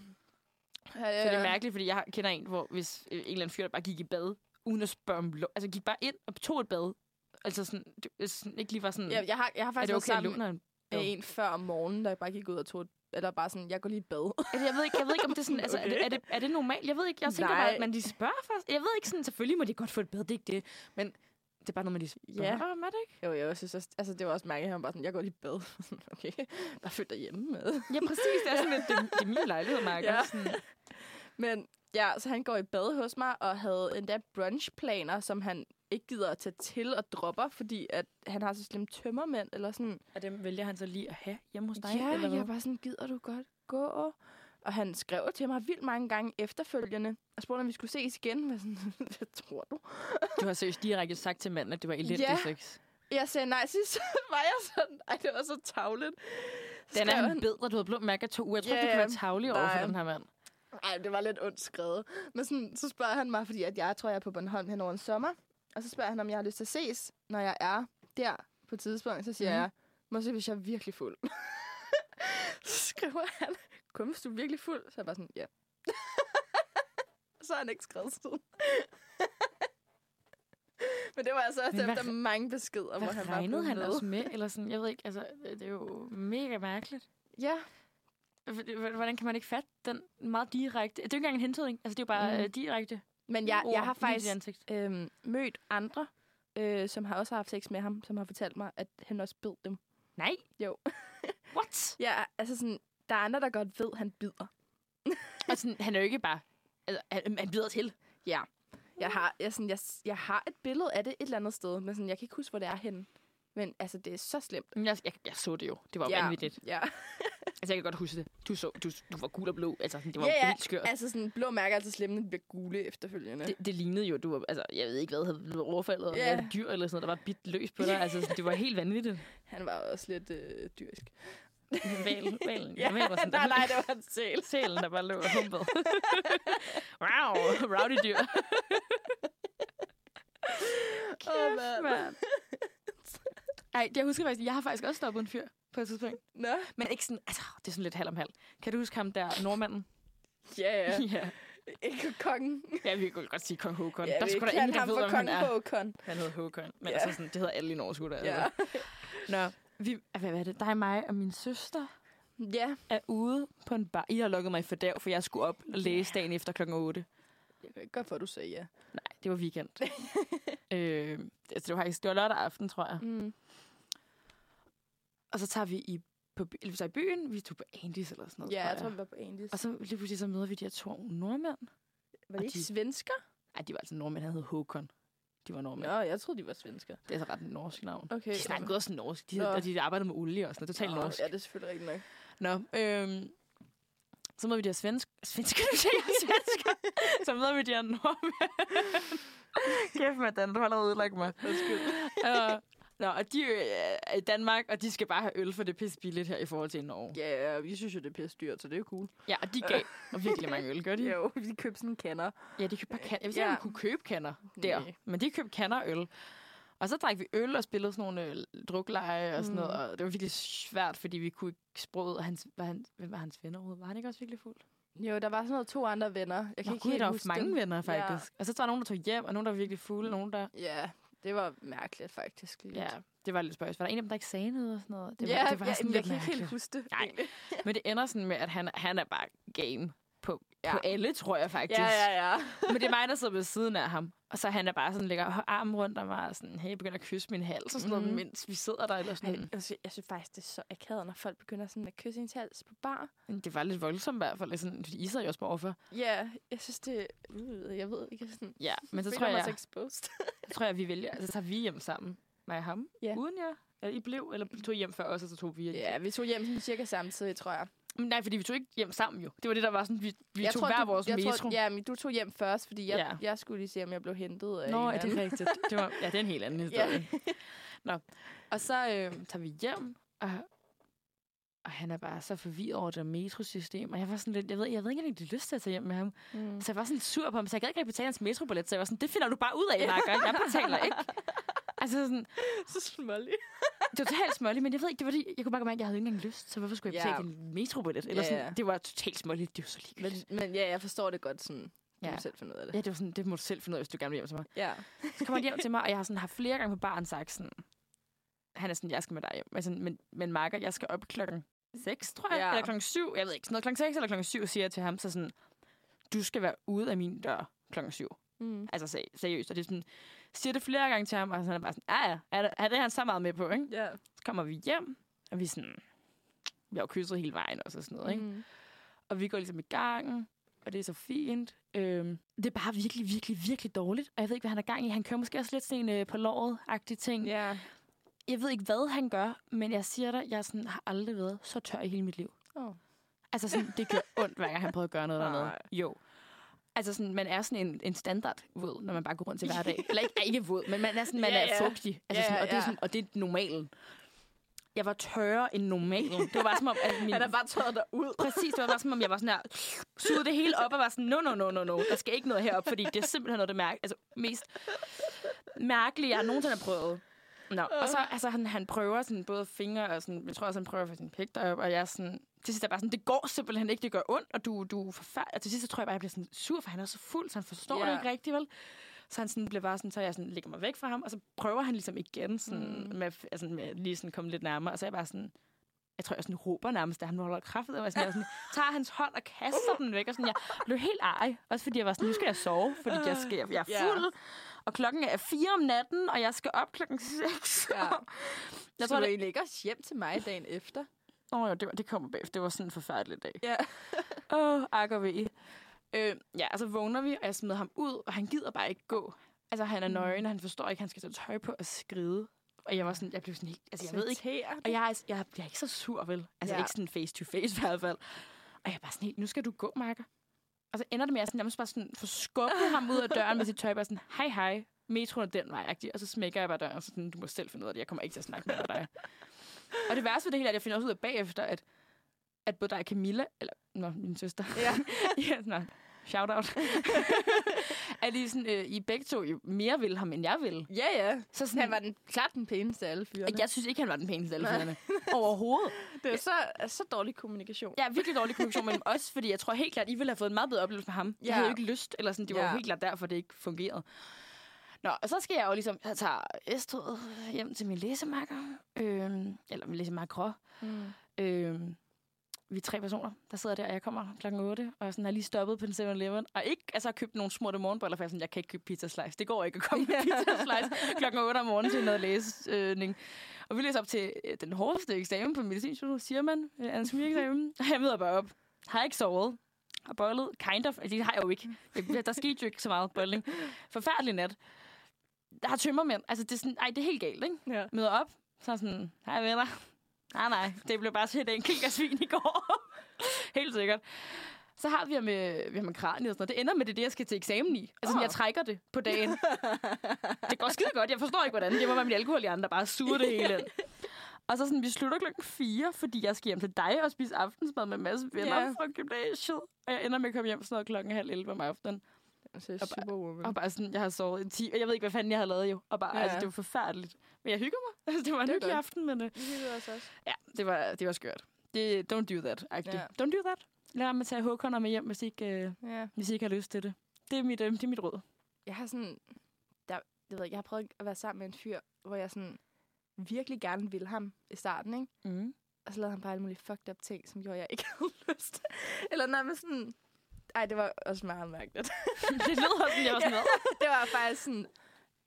Så det er mærkeligt, fordi jeg kender en, hvor hvis øh, en eller anden fyr, der bare gik i bad, uden at spørge om lov. Altså gik bare ind og tog et bad. Altså sådan, det, er sådan ikke lige var sådan, Ja, jeg har, jeg har er faktisk det været okay, at sammen med en før om morgenen, der bare gik ud og tog eller bare sådan, jeg går lige i bad. Altså, jeg ved ikke, jeg ved ikke, om det er sådan, altså, er, det, er, det, er det normalt? Jeg ved ikke, jeg tænker Nej. bare, at man de spørger først. Jeg ved ikke sådan, selvfølgelig må de godt få et bad, det er ikke det. Men det er bare noget, man de spørger Ja. om, er det ikke? Jo, jo, jeg synes også, altså det var også mærkeligt, han var bare sådan, jeg går lige i bad. Okay, bare følg derhjemme med. Ja, præcis. Det er sådan lidt, det, det er min lejlighed, Mark. Ja. Sådan, Men ja, så han går i bad hos mig, og havde endda brunchplaner, som han ikke gider at tage til og dropper, fordi at han har så slemme tømmermænd, eller sådan. og dem vælger han så lige at have hjemme hos dig, ja, eller hvad? jeg var sådan, gider du godt gå? Og han skrev til mig vildt mange gange efterfølgende, og spurgte, om vi skulle ses igen. Jeg sådan, hvad tror du? Du har seriøst direkte sagt til manden, at det var elendig Ja. sex. Jeg sagde nej, sidst var jeg sådan, ej, det var så tavligt. Så Den er han bedre. Du har blå mærke to uger. Jeg tror, yeah, du kan være tavlig over for den her mand. Ej, det var lidt ondt skrevet. Men sådan, så spørger han mig, fordi at jeg tror, jeg er på Bornholm hen over en sommer. Og så spørger han, om jeg har lyst til at ses, når jeg er der på et tidspunkt. Så siger mm. jeg, måske hvis jeg er virkelig fuld. så skriver han, kun hvis du er virkelig fuld. Så er jeg bare sådan, ja. så har han ikke skrevet siden. Men det var altså også efter mange beskeder, hvor han bare regnede han også med? Eller sådan, jeg ved ikke, altså, det er jo mega mærkeligt. Ja, Hvordan kan man ikke fatte den meget direkte? Det er jo ikke engang en hentydning. Altså, det er jo bare Mm. mm. direkte men jeg, ord jeg har faktisk øhm, mødt andre, øh, som har også haft sex med ham, som har fortalt mig, at han også bed dem. Nej. Jo. What? Ja, altså sådan, der er andre, der godt ved, at han bider. altså, han er jo ikke bare... Altså, han, han bider til. Ja. Jeg har, jeg, sådan, jeg, jeg har et billede af det et eller andet sted, men sådan, jeg kan ikke huske, hvor det er henne. Men altså, det er så slemt. Men Jeg, jeg, jeg så det jo. Det var jo ja, vanvittigt. Ja. Altså, jeg kan godt huske det. Du, så, du, du var gul og blå. Altså, det var Ja, ja. helt skørt. altså sådan, blå mærker er altid slemme, når de bliver gule efterfølgende. Det, det lignede jo, du var, altså, jeg ved ikke hvad, havde blevet overfaldet Ja. et dyr eller sådan noget, der var bidt løs på dig. Altså, sådan, det var helt vanvittigt. Han var også lidt øh, dyrisk. Valen, valen. Ja, var sådan, nej, nej, det var en sæl. Sælen, der bare lå og humpede. wow, rowdy dyr. Åh, mand. mand. Ej, jeg husker faktisk, jeg har faktisk også stoppet en fyr på et tidspunkt. Nå, Men ikke sådan, altså, det er sådan lidt halv om halv. Kan du huske ham der, nordmanden? ja, ja. ja. Ikke kongen. Ja, vi kan godt sige kong Håkon. Ja, der er da kan ingen, der ved, for om han kong er. Håkon. Han hedder Håkon. Men Ja. altså sådan, det hedder alle i Norge, sgu da. Ja. Altså. Nå, vi, hvad er det? Dig, mig og min søster ja. er ude på en bar. I har lukket mig i fordav, for jeg skulle op og læse dagen efter klokken 8. Jeg kan ikke godt for, at du sagde ja. Nej, det var weekend. øh, altså, det var faktisk det var lørdag aften, tror jeg. Mm. Og så tager vi i, på, vi tager i byen. Vi tog på Andys eller sådan noget, Ja, tror jeg tror, vi var på Andys. Og så lige pludselig så møder vi de her to nordmænd. Var det ikke de- svensker? Ej, de var altså nordmænd. Han hed Håkon. De var nordmænd. Nå, jeg troede, de var svensker. Det er så ret et norsk navn. Okay. De snakkede også norsk. De, Nå. og de arbejdede med olie og sådan noget. Totalt Nå, norsk. Ja, det er selvfølgelig rigtigt nok. Nå, øhm, så møder vi de her svensk... Svensker, du svensker. så møder vi de her nordmænd. Kæft, Madan, du har allerede ødelagt mig. Undskyld. uh, nå, og de øh, er i Danmark, og de skal bare have øl, for det er pisse billigt her i forhold til Norge. Ja, vi synes jo, det er pisse dyrt, så det er jo cool. Ja, og de gav virkelig mange øl, gør de? Jo, vi købte sådan en kander. Ja, de købte bare kan. Jeg vidste ikke, Ja. man kunne købe kander der. Nej. Men de købte kander og øl. Og så drak vi øl og spillede sådan nogle øh, drukleje og sådan Mm. noget. Og det var virkelig svært, fordi vi kunne ikke sproget. Og hans, var han, hvem var hans venner overhovedet? Var han ikke også virkelig fuld? Jo, der var sådan noget to andre venner. Jeg kan Nå, ikke gud, helt der var huske mange dem. venner, faktisk. Ja. Og så var der nogen, der tog hjem, og nogen, der var virkelig fulde. Nogen, der... Ja, det var mærkeligt faktisk. Lidt. Ja, det var lidt spøjs. Var der en af dem, der ikke sagde noget og sådan noget? Det var, ja, det var ja, sådan jeg lidt kan ikke helt huske det. Nej. Men det ender sådan med, at han, han er bare game ja. På alle, tror jeg faktisk. Ja, ja, ja. Men det er mig, der sidder ved siden af ham. Og så han er bare sådan, lægger armen rundt om mig og sådan, hey, begynder at kysse min hals og sådan noget, Mhm. mens vi sidder der. Eller sådan. Ej, jeg, synes, jeg synes faktisk, det er så akavet, når folk begynder sådan at kysse ens hals på bar. Det var lidt voldsomt i hvert fald, sådan, fordi I sad jo også på overfor. Ja, jeg synes, det uh, jeg ved ikke sådan... Ja, men så tror jeg, exposed. så tror jeg, vi vælger, altså så tager vi hjem sammen, mig og ham, Ja. uden jer. Eller I blev, eller tog I hjem før os, og så tog vi hjem. ja, vi tog hjem sådan cirka samtidig, tror jeg. Men nej, fordi vi tog ikke hjem sammen jo. Det var det, der var sådan, vi, vi jeg tog tror, hver du, vores jeg metro. Tror, ja, men du tog hjem først, fordi jeg, Ja. ja. jeg skulle lige se, om jeg blev hentet af Nå, er det rigtigt? Det var, ja, det er en helt anden historie. Nå, og så øh, tager vi hjem, og, og han er bare så forvirret over det metrosystem. Og jeg var sådan lidt, jeg ved, jeg ved ikke, om jeg lyst til at tage hjem med ham. Mm. Så jeg var sådan lidt sur på ham, så jeg gad ikke rigtig betale hans metrobillet. Så jeg var sådan, det finder du bare ud af, Marker. Jeg betaler ikke. Altså sådan, så smålig. Det var totalt småligt, men jeg ved ikke, det var fordi, jeg kunne bare mærke, at jeg havde ikke engang lyst. Så hvorfor skulle jeg Ja. betale en metrobillet? Eller Ja, sådan, ja. det var totalt småligt. Det var så Men, ligegyldigt. men ja, jeg forstår det godt sådan. Du Ja. må selv finde ud af det. Ja, det var sådan, det må du selv finde ud af, hvis du gerne vil hjem til mig. Ja. Så kommer han hjem til mig, og jeg har sådan haft flere gange på baren sagt sådan, han er sådan, jeg skal med dig hjem. Men, sådan, men, men Marker, jeg skal op klokken 6, tror jeg. Ja. Eller klokken 7, jeg ved ikke. Sådan noget klokken 6 eller klokken 7, siger jeg til ham, så sådan, du skal være ude af min dør klokken 7. Mm. Altså seri- seriøst. Og det er sådan, siger det flere gange til ham, og så er han bare sådan, ja ja, er det, er det han så meget med på, ikke? Ja. Så kommer vi hjem, og vi er sådan, vi har jo kysset hele vejen også og sådan noget, ikke? Mm. Og vi går ligesom i gang, og det er så fint. Øhm, det er bare virkelig, virkelig, virkelig dårligt. Og jeg ved ikke, hvad han er gang i. Han kører måske også lidt sådan en øh, på låret-agtig ting. Ja. Jeg ved ikke, hvad han gør, men jeg siger dig, jeg sådan, har aldrig været så tør i hele mit liv. Oh. Altså sådan, det gør ondt, hver gang han prøver at gøre noget dernede. Jo. Altså sådan, man er sådan en, en standard våd, når man bare går rundt til hverdag. Eller ikke, ikke våd, men man er sådan, man Ja, er ja. fugtig. Altså Ja, sådan, og, det er ja. sådan, og det er normalen. jeg var tørre end normal. Det var bare som om, at min... Han er bare tørret dig ud. Præcis, det var bare som om, jeg var sådan her, sugede det hele op og var sådan, no, no, no, no, no, der skal ikke noget herop, fordi det er simpelthen noget det mærke, altså, mest mærkelige, jeg nogensinde har prøvet. Nå, og så, altså, han, han prøver sådan både fingre og sådan, jeg tror også, han prøver for sin pik derop, og jeg er sådan, til sidst er bare sådan, det går simpelthen ikke, det gør ondt, og du, du er forfærdelig. Og til sidst så tror jeg bare, jeg bliver sådan sur, for han er så fuld, så han forstår Ja. det ikke rigtigt, vel? Så han sådan bliver bare sådan, så jeg sådan lægger mig væk fra ham, og så prøver han ligesom igen sådan, mm. med, altså, med lige sådan komme lidt nærmere, og så er jeg bare sådan, jeg tror, jeg sådan råber nærmest, da han holder kraftet, og jeg, sådan, jeg sådan, tager hans hånd og kaster den væk, og sådan, jeg blev helt ej. Også fordi jeg var sådan, nu skal jeg sove, fordi jeg, skal, jeg er fuld, og klokken er fire om natten, og jeg skal op klokken seks. Ja. jeg Jeg tror, tror, du det, egentlig ikke også hjem til mig dagen efter? Oh, jo, det, var, det kommer bagefter. Det var sådan en forfærdelig dag. Ja. Åh, oh, ak og ve. Øh, ja, og så vågner vi, og jeg smider ham ud, og han gider bare ikke gå. Altså, han er Mm. nøgen, og han forstår ikke, at han skal tage tøj på og skride. Og jeg var sådan, jeg blev sådan helt, altså jeg ved ikke, og jeg er, jeg, jeg er ikke så sur, vel? Altså Ja. ikke sådan face to face i hvert fald. Og jeg er bare sådan helt, nu skal du gå, Marker. Og så ender det med, at jeg sådan, nærmest bare sådan, får skubbet ham ud af døren med sit tøj, bare sådan, hej hej, metroen er den vej, og så smækker jeg bare døren, og sådan, du må selv finde ud af det, jeg kommer ikke til at snakke med dig. Og det værste ved det hele er, at jeg finder også ud af bagefter, at, at både dig og Camilla, eller nå, min søster, Ja. ja, nå, shout out, at I, sådan, øh, I begge to jo mere vil ham, end jeg vil. Ja, ja. Så sådan, Han var den, klart den pæneste af alle fyrene. jeg synes ikke, han var den pæneste af alle fyrene. Overhovedet. Det er så, så dårlig kommunikation. Ja, virkelig dårlig kommunikation mellem os, fordi jeg tror helt klart, I ville have fået en meget bedre oplevelse med ham. Jeg Ja. havde jo ikke lyst, eller sådan, det var Ja. jo helt klart derfor, det ikke fungerede. Nå, og så skal jeg jo ligesom, jeg tager S-toget hjem til min læsemakker, øhm, eller min læsemakker. Mm. Øhm, vi er tre personer, der sidder der, og jeg kommer klokken 8, og sådan, har lige stoppet på den 7-Eleven, og ikke altså, har købt nogle smurte morgenboller, for jeg, sådan, jeg kan ikke købe pizza slice. Det går ikke at komme med pizza slice klokken 8 om morgenen til noget læsning. Og vi læser op til øh, den hårdeste eksamen på medicinstudiet, siger man, øh, anatomieksamen. Og jeg møder bare op. Har ikke sovet. Har bollet. Kind of. Altså, det har jeg jo ikke. Der skete jo ikke så meget bolling. Forfærdelig nat. Der har tømmermænd. Altså, det er, sådan, ej, det er helt galt, ikke? Ja. Møder op. Så er sådan, hej venner. Nej, nej, det blev bare til et enkelt glas vin i går. helt sikkert. Så har vi med, vi har med kranie og sådan noget. Det ender med det, er det jeg skal til eksamen i. Altså, oh. jeg trækker det på dagen. det går skide godt. Jeg forstår ikke, hvordan. Det må være min alkohol i andre, der bare suger det hele ind. Og så sådan, vi slutter klokken 4, fordi jeg skal hjem til dig og spise aftensmad med en masse venner Ja. fra gymnasiet. Og jeg ender med at komme hjem sådan noget klokken halv 11 om aftenen. Altså, Og bare- superwoman. Og bare sådan, jeg har sovet time, og jeg ved ikke, hvad fanden jeg har lavet jo. Og bare, Ja. ja. altså, det var forfærdeligt. Men jeg hygger mig. Altså, det var en Det hyggelig aften, men Det hyggede os også. ja, det var, det var skørt. Det, don't do that, actually. Ja. Don't do that. Lad være med at tage hukkerne med hjem, hvis I ikke, uh, Ja. hvis I ikke har lyst til det. Det er mit, uh, det er mit råd. Jeg har sådan... Der, jeg, ved, ikke, jeg har prøvet at være sammen med en fyr, hvor jeg sådan virkelig gerne ville ham i starten, ikke? Mm. Og så lavede han bare alle mulige fucked up ting, som gjorde, jeg ikke havde lyst. Eller nærmest sådan... Ej, det var også meget mærkeligt. det lyder som jeg var sådan noget. det var faktisk sådan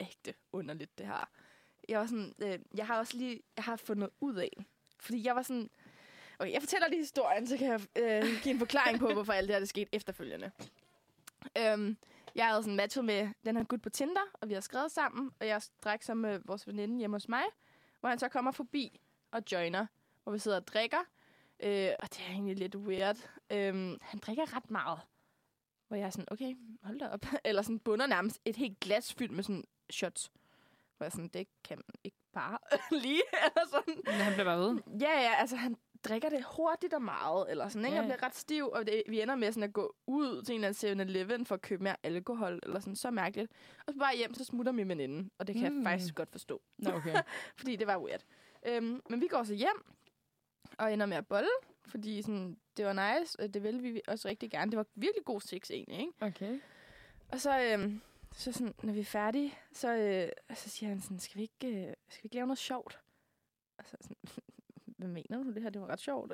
ægte underligt, det her. Jeg var sådan... Øh, jeg har også lige... Jeg har fundet ud af... Fordi jeg var sådan... Okay, jeg fortæller lige historien, så kan jeg øh, give en forklaring på, hvorfor alt det her det skete efterfølgende. Øhm, jeg havde sådan matchet med den her gut på Tinder, og vi har skrevet sammen, og jeg drak så med vores veninde hjemme hos mig, hvor han så kommer forbi og joiner, hvor vi sidder og drikker. Øh, og det er egentlig lidt weird. Øhm, han drikker ret meget. Hvor jeg er sådan, okay, hold da op. Eller sådan bunder nærmest et helt glas fyldt med sådan shots. Hvor jeg sådan, det kan man ikke bare lige, eller sådan. Men han blev bare ved. Ja, ja, altså han drikker det hurtigt og meget, eller sådan, ikke? Ja. Og bliver ret stiv, og det, vi ender med sådan at gå ud til en eller anden 7-Eleven for at købe mere alkohol, eller sådan, så mærkeligt. Og så bare hjem, så smutter min veninde, og det kan Mm. jeg faktisk godt forstå, Nå, okay. fordi det var weird. Øhm, men vi går så hjem, og ender med at bolle, fordi sådan, det var nice, det ville vi også rigtig gerne. Det var virkelig god sex egentlig, ikke? okay. Og så, øhm, så sådan, når vi er færdige, så, øh, så siger han sådan, skal vi ikke, øh, skal vi ikke lave noget sjovt? Og så sådan, hvad mener du? Det her, det var ret sjovt.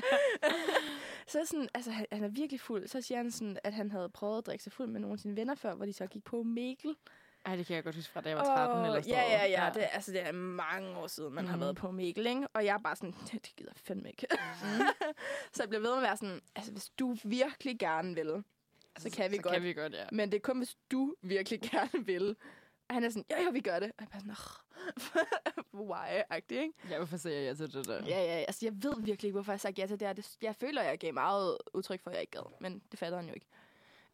så sådan, altså, han, han er virkelig fuld. Så siger han sådan, at han havde prøvet at drikke sig fuld med nogle af sine venner før, hvor de så gik på Mikkel. Ej, det kan jeg godt huske fra, da jeg var 13 Åh, eller sådan Ja, ja, noget. ja. Det, altså, det er mange år siden, man mm. har Mhm. været på Mikkel, ikke? Og jeg er bare sådan, det, det gider jeg fandme ikke. så jeg bliver ved med at være sådan, altså, hvis du virkelig gerne vil, så kan vi så godt. kan vi godt, ja. Men det er kun, hvis du virkelig gerne vil. Og han er sådan, ja, ja, vi gør det. Og jeg er bare sådan, "Åh, why-agtig, ikke? Ja, hvorfor siger jeg til det der? Ja, ja, altså jeg ved virkelig ikke, hvorfor jeg sagt ja til det her. Det, jeg føler, jeg gav meget udtryk for, at jeg ikke gad. Men det fatter han jo ikke.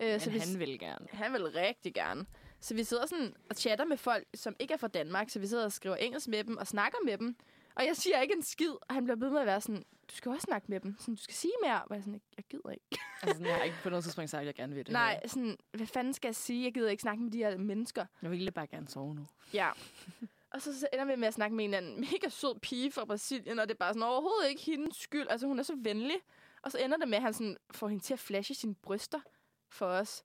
Øh, Men så vi, han vil gerne. han vil rigtig gerne. Så vi sidder sådan og chatter med folk, som ikke er fra Danmark. Så vi sidder og skriver engelsk med dem og snakker med dem. Og jeg siger ikke en skid, og han bliver ved med at være sådan, du skal også snakke med dem. Sådan, du skal sige mere. Og jeg sådan, jeg gider ikke. Altså, jeg har ikke på noget tidspunkt sagt, at jeg gerne vil det. Nej, her. sådan, hvad fanden skal jeg sige? Jeg gider ikke snakke med de her mennesker. Jeg vil bare gerne sove nu. Ja. Og så, så ender vi med at snakke med en anden mega sød pige fra Brasilien, og det er bare sådan overhovedet ikke hendes skyld. Altså, hun er så venlig. Og så ender det med, at han sådan får hende til at flashe sine bryster for os.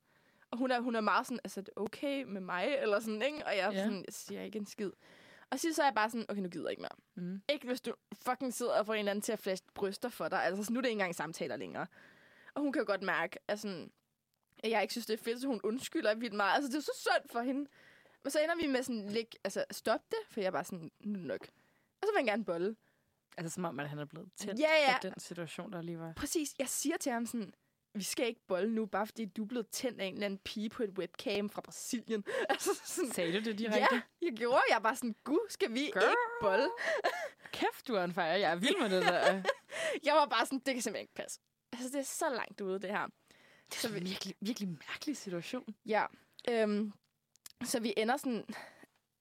Og hun er, hun er meget sådan, altså, er det okay med mig? Eller sådan, ikke? Og jeg, Ja. sådan, jeg siger ikke en skid. Og sidst så er jeg bare sådan, okay, nu gider jeg ikke mere. Mm. Ikke hvis du fucking sidder og får en eller anden til at flashe bryster for dig. Altså, så nu er det ikke engang samtaler længere. Og hun kan jo godt mærke, at, sådan, at jeg ikke synes, det er fedt, så hun undskylder vildt meget. Altså, det er så synd for hende. Men så ender vi med sådan lidt, altså, stop det, for jeg er bare sådan, nu nok. Og så vil han gerne bolle. Altså, som om, at han er blevet tændt Ja, ja. af den situation, der lige var. Præcis, jeg siger til ham sådan, vi skal ikke bolle nu, bare fordi du er blevet tændt af en eller anden pige på et webcam fra Brasilien. altså, sådan, Sagde du det ja, direkte? jeg gjorde. Jeg var sådan, gud, skal vi Girl. ikke bolle? Kæft, du er en fejr. Jeg er vild med det der. Jeg var bare sådan, det kan simpelthen ikke passe. Altså, det er så langt ude, det her. Det er en virkelig, virkelig mærkelig situation. Ja. Øhm, så vi ender sådan...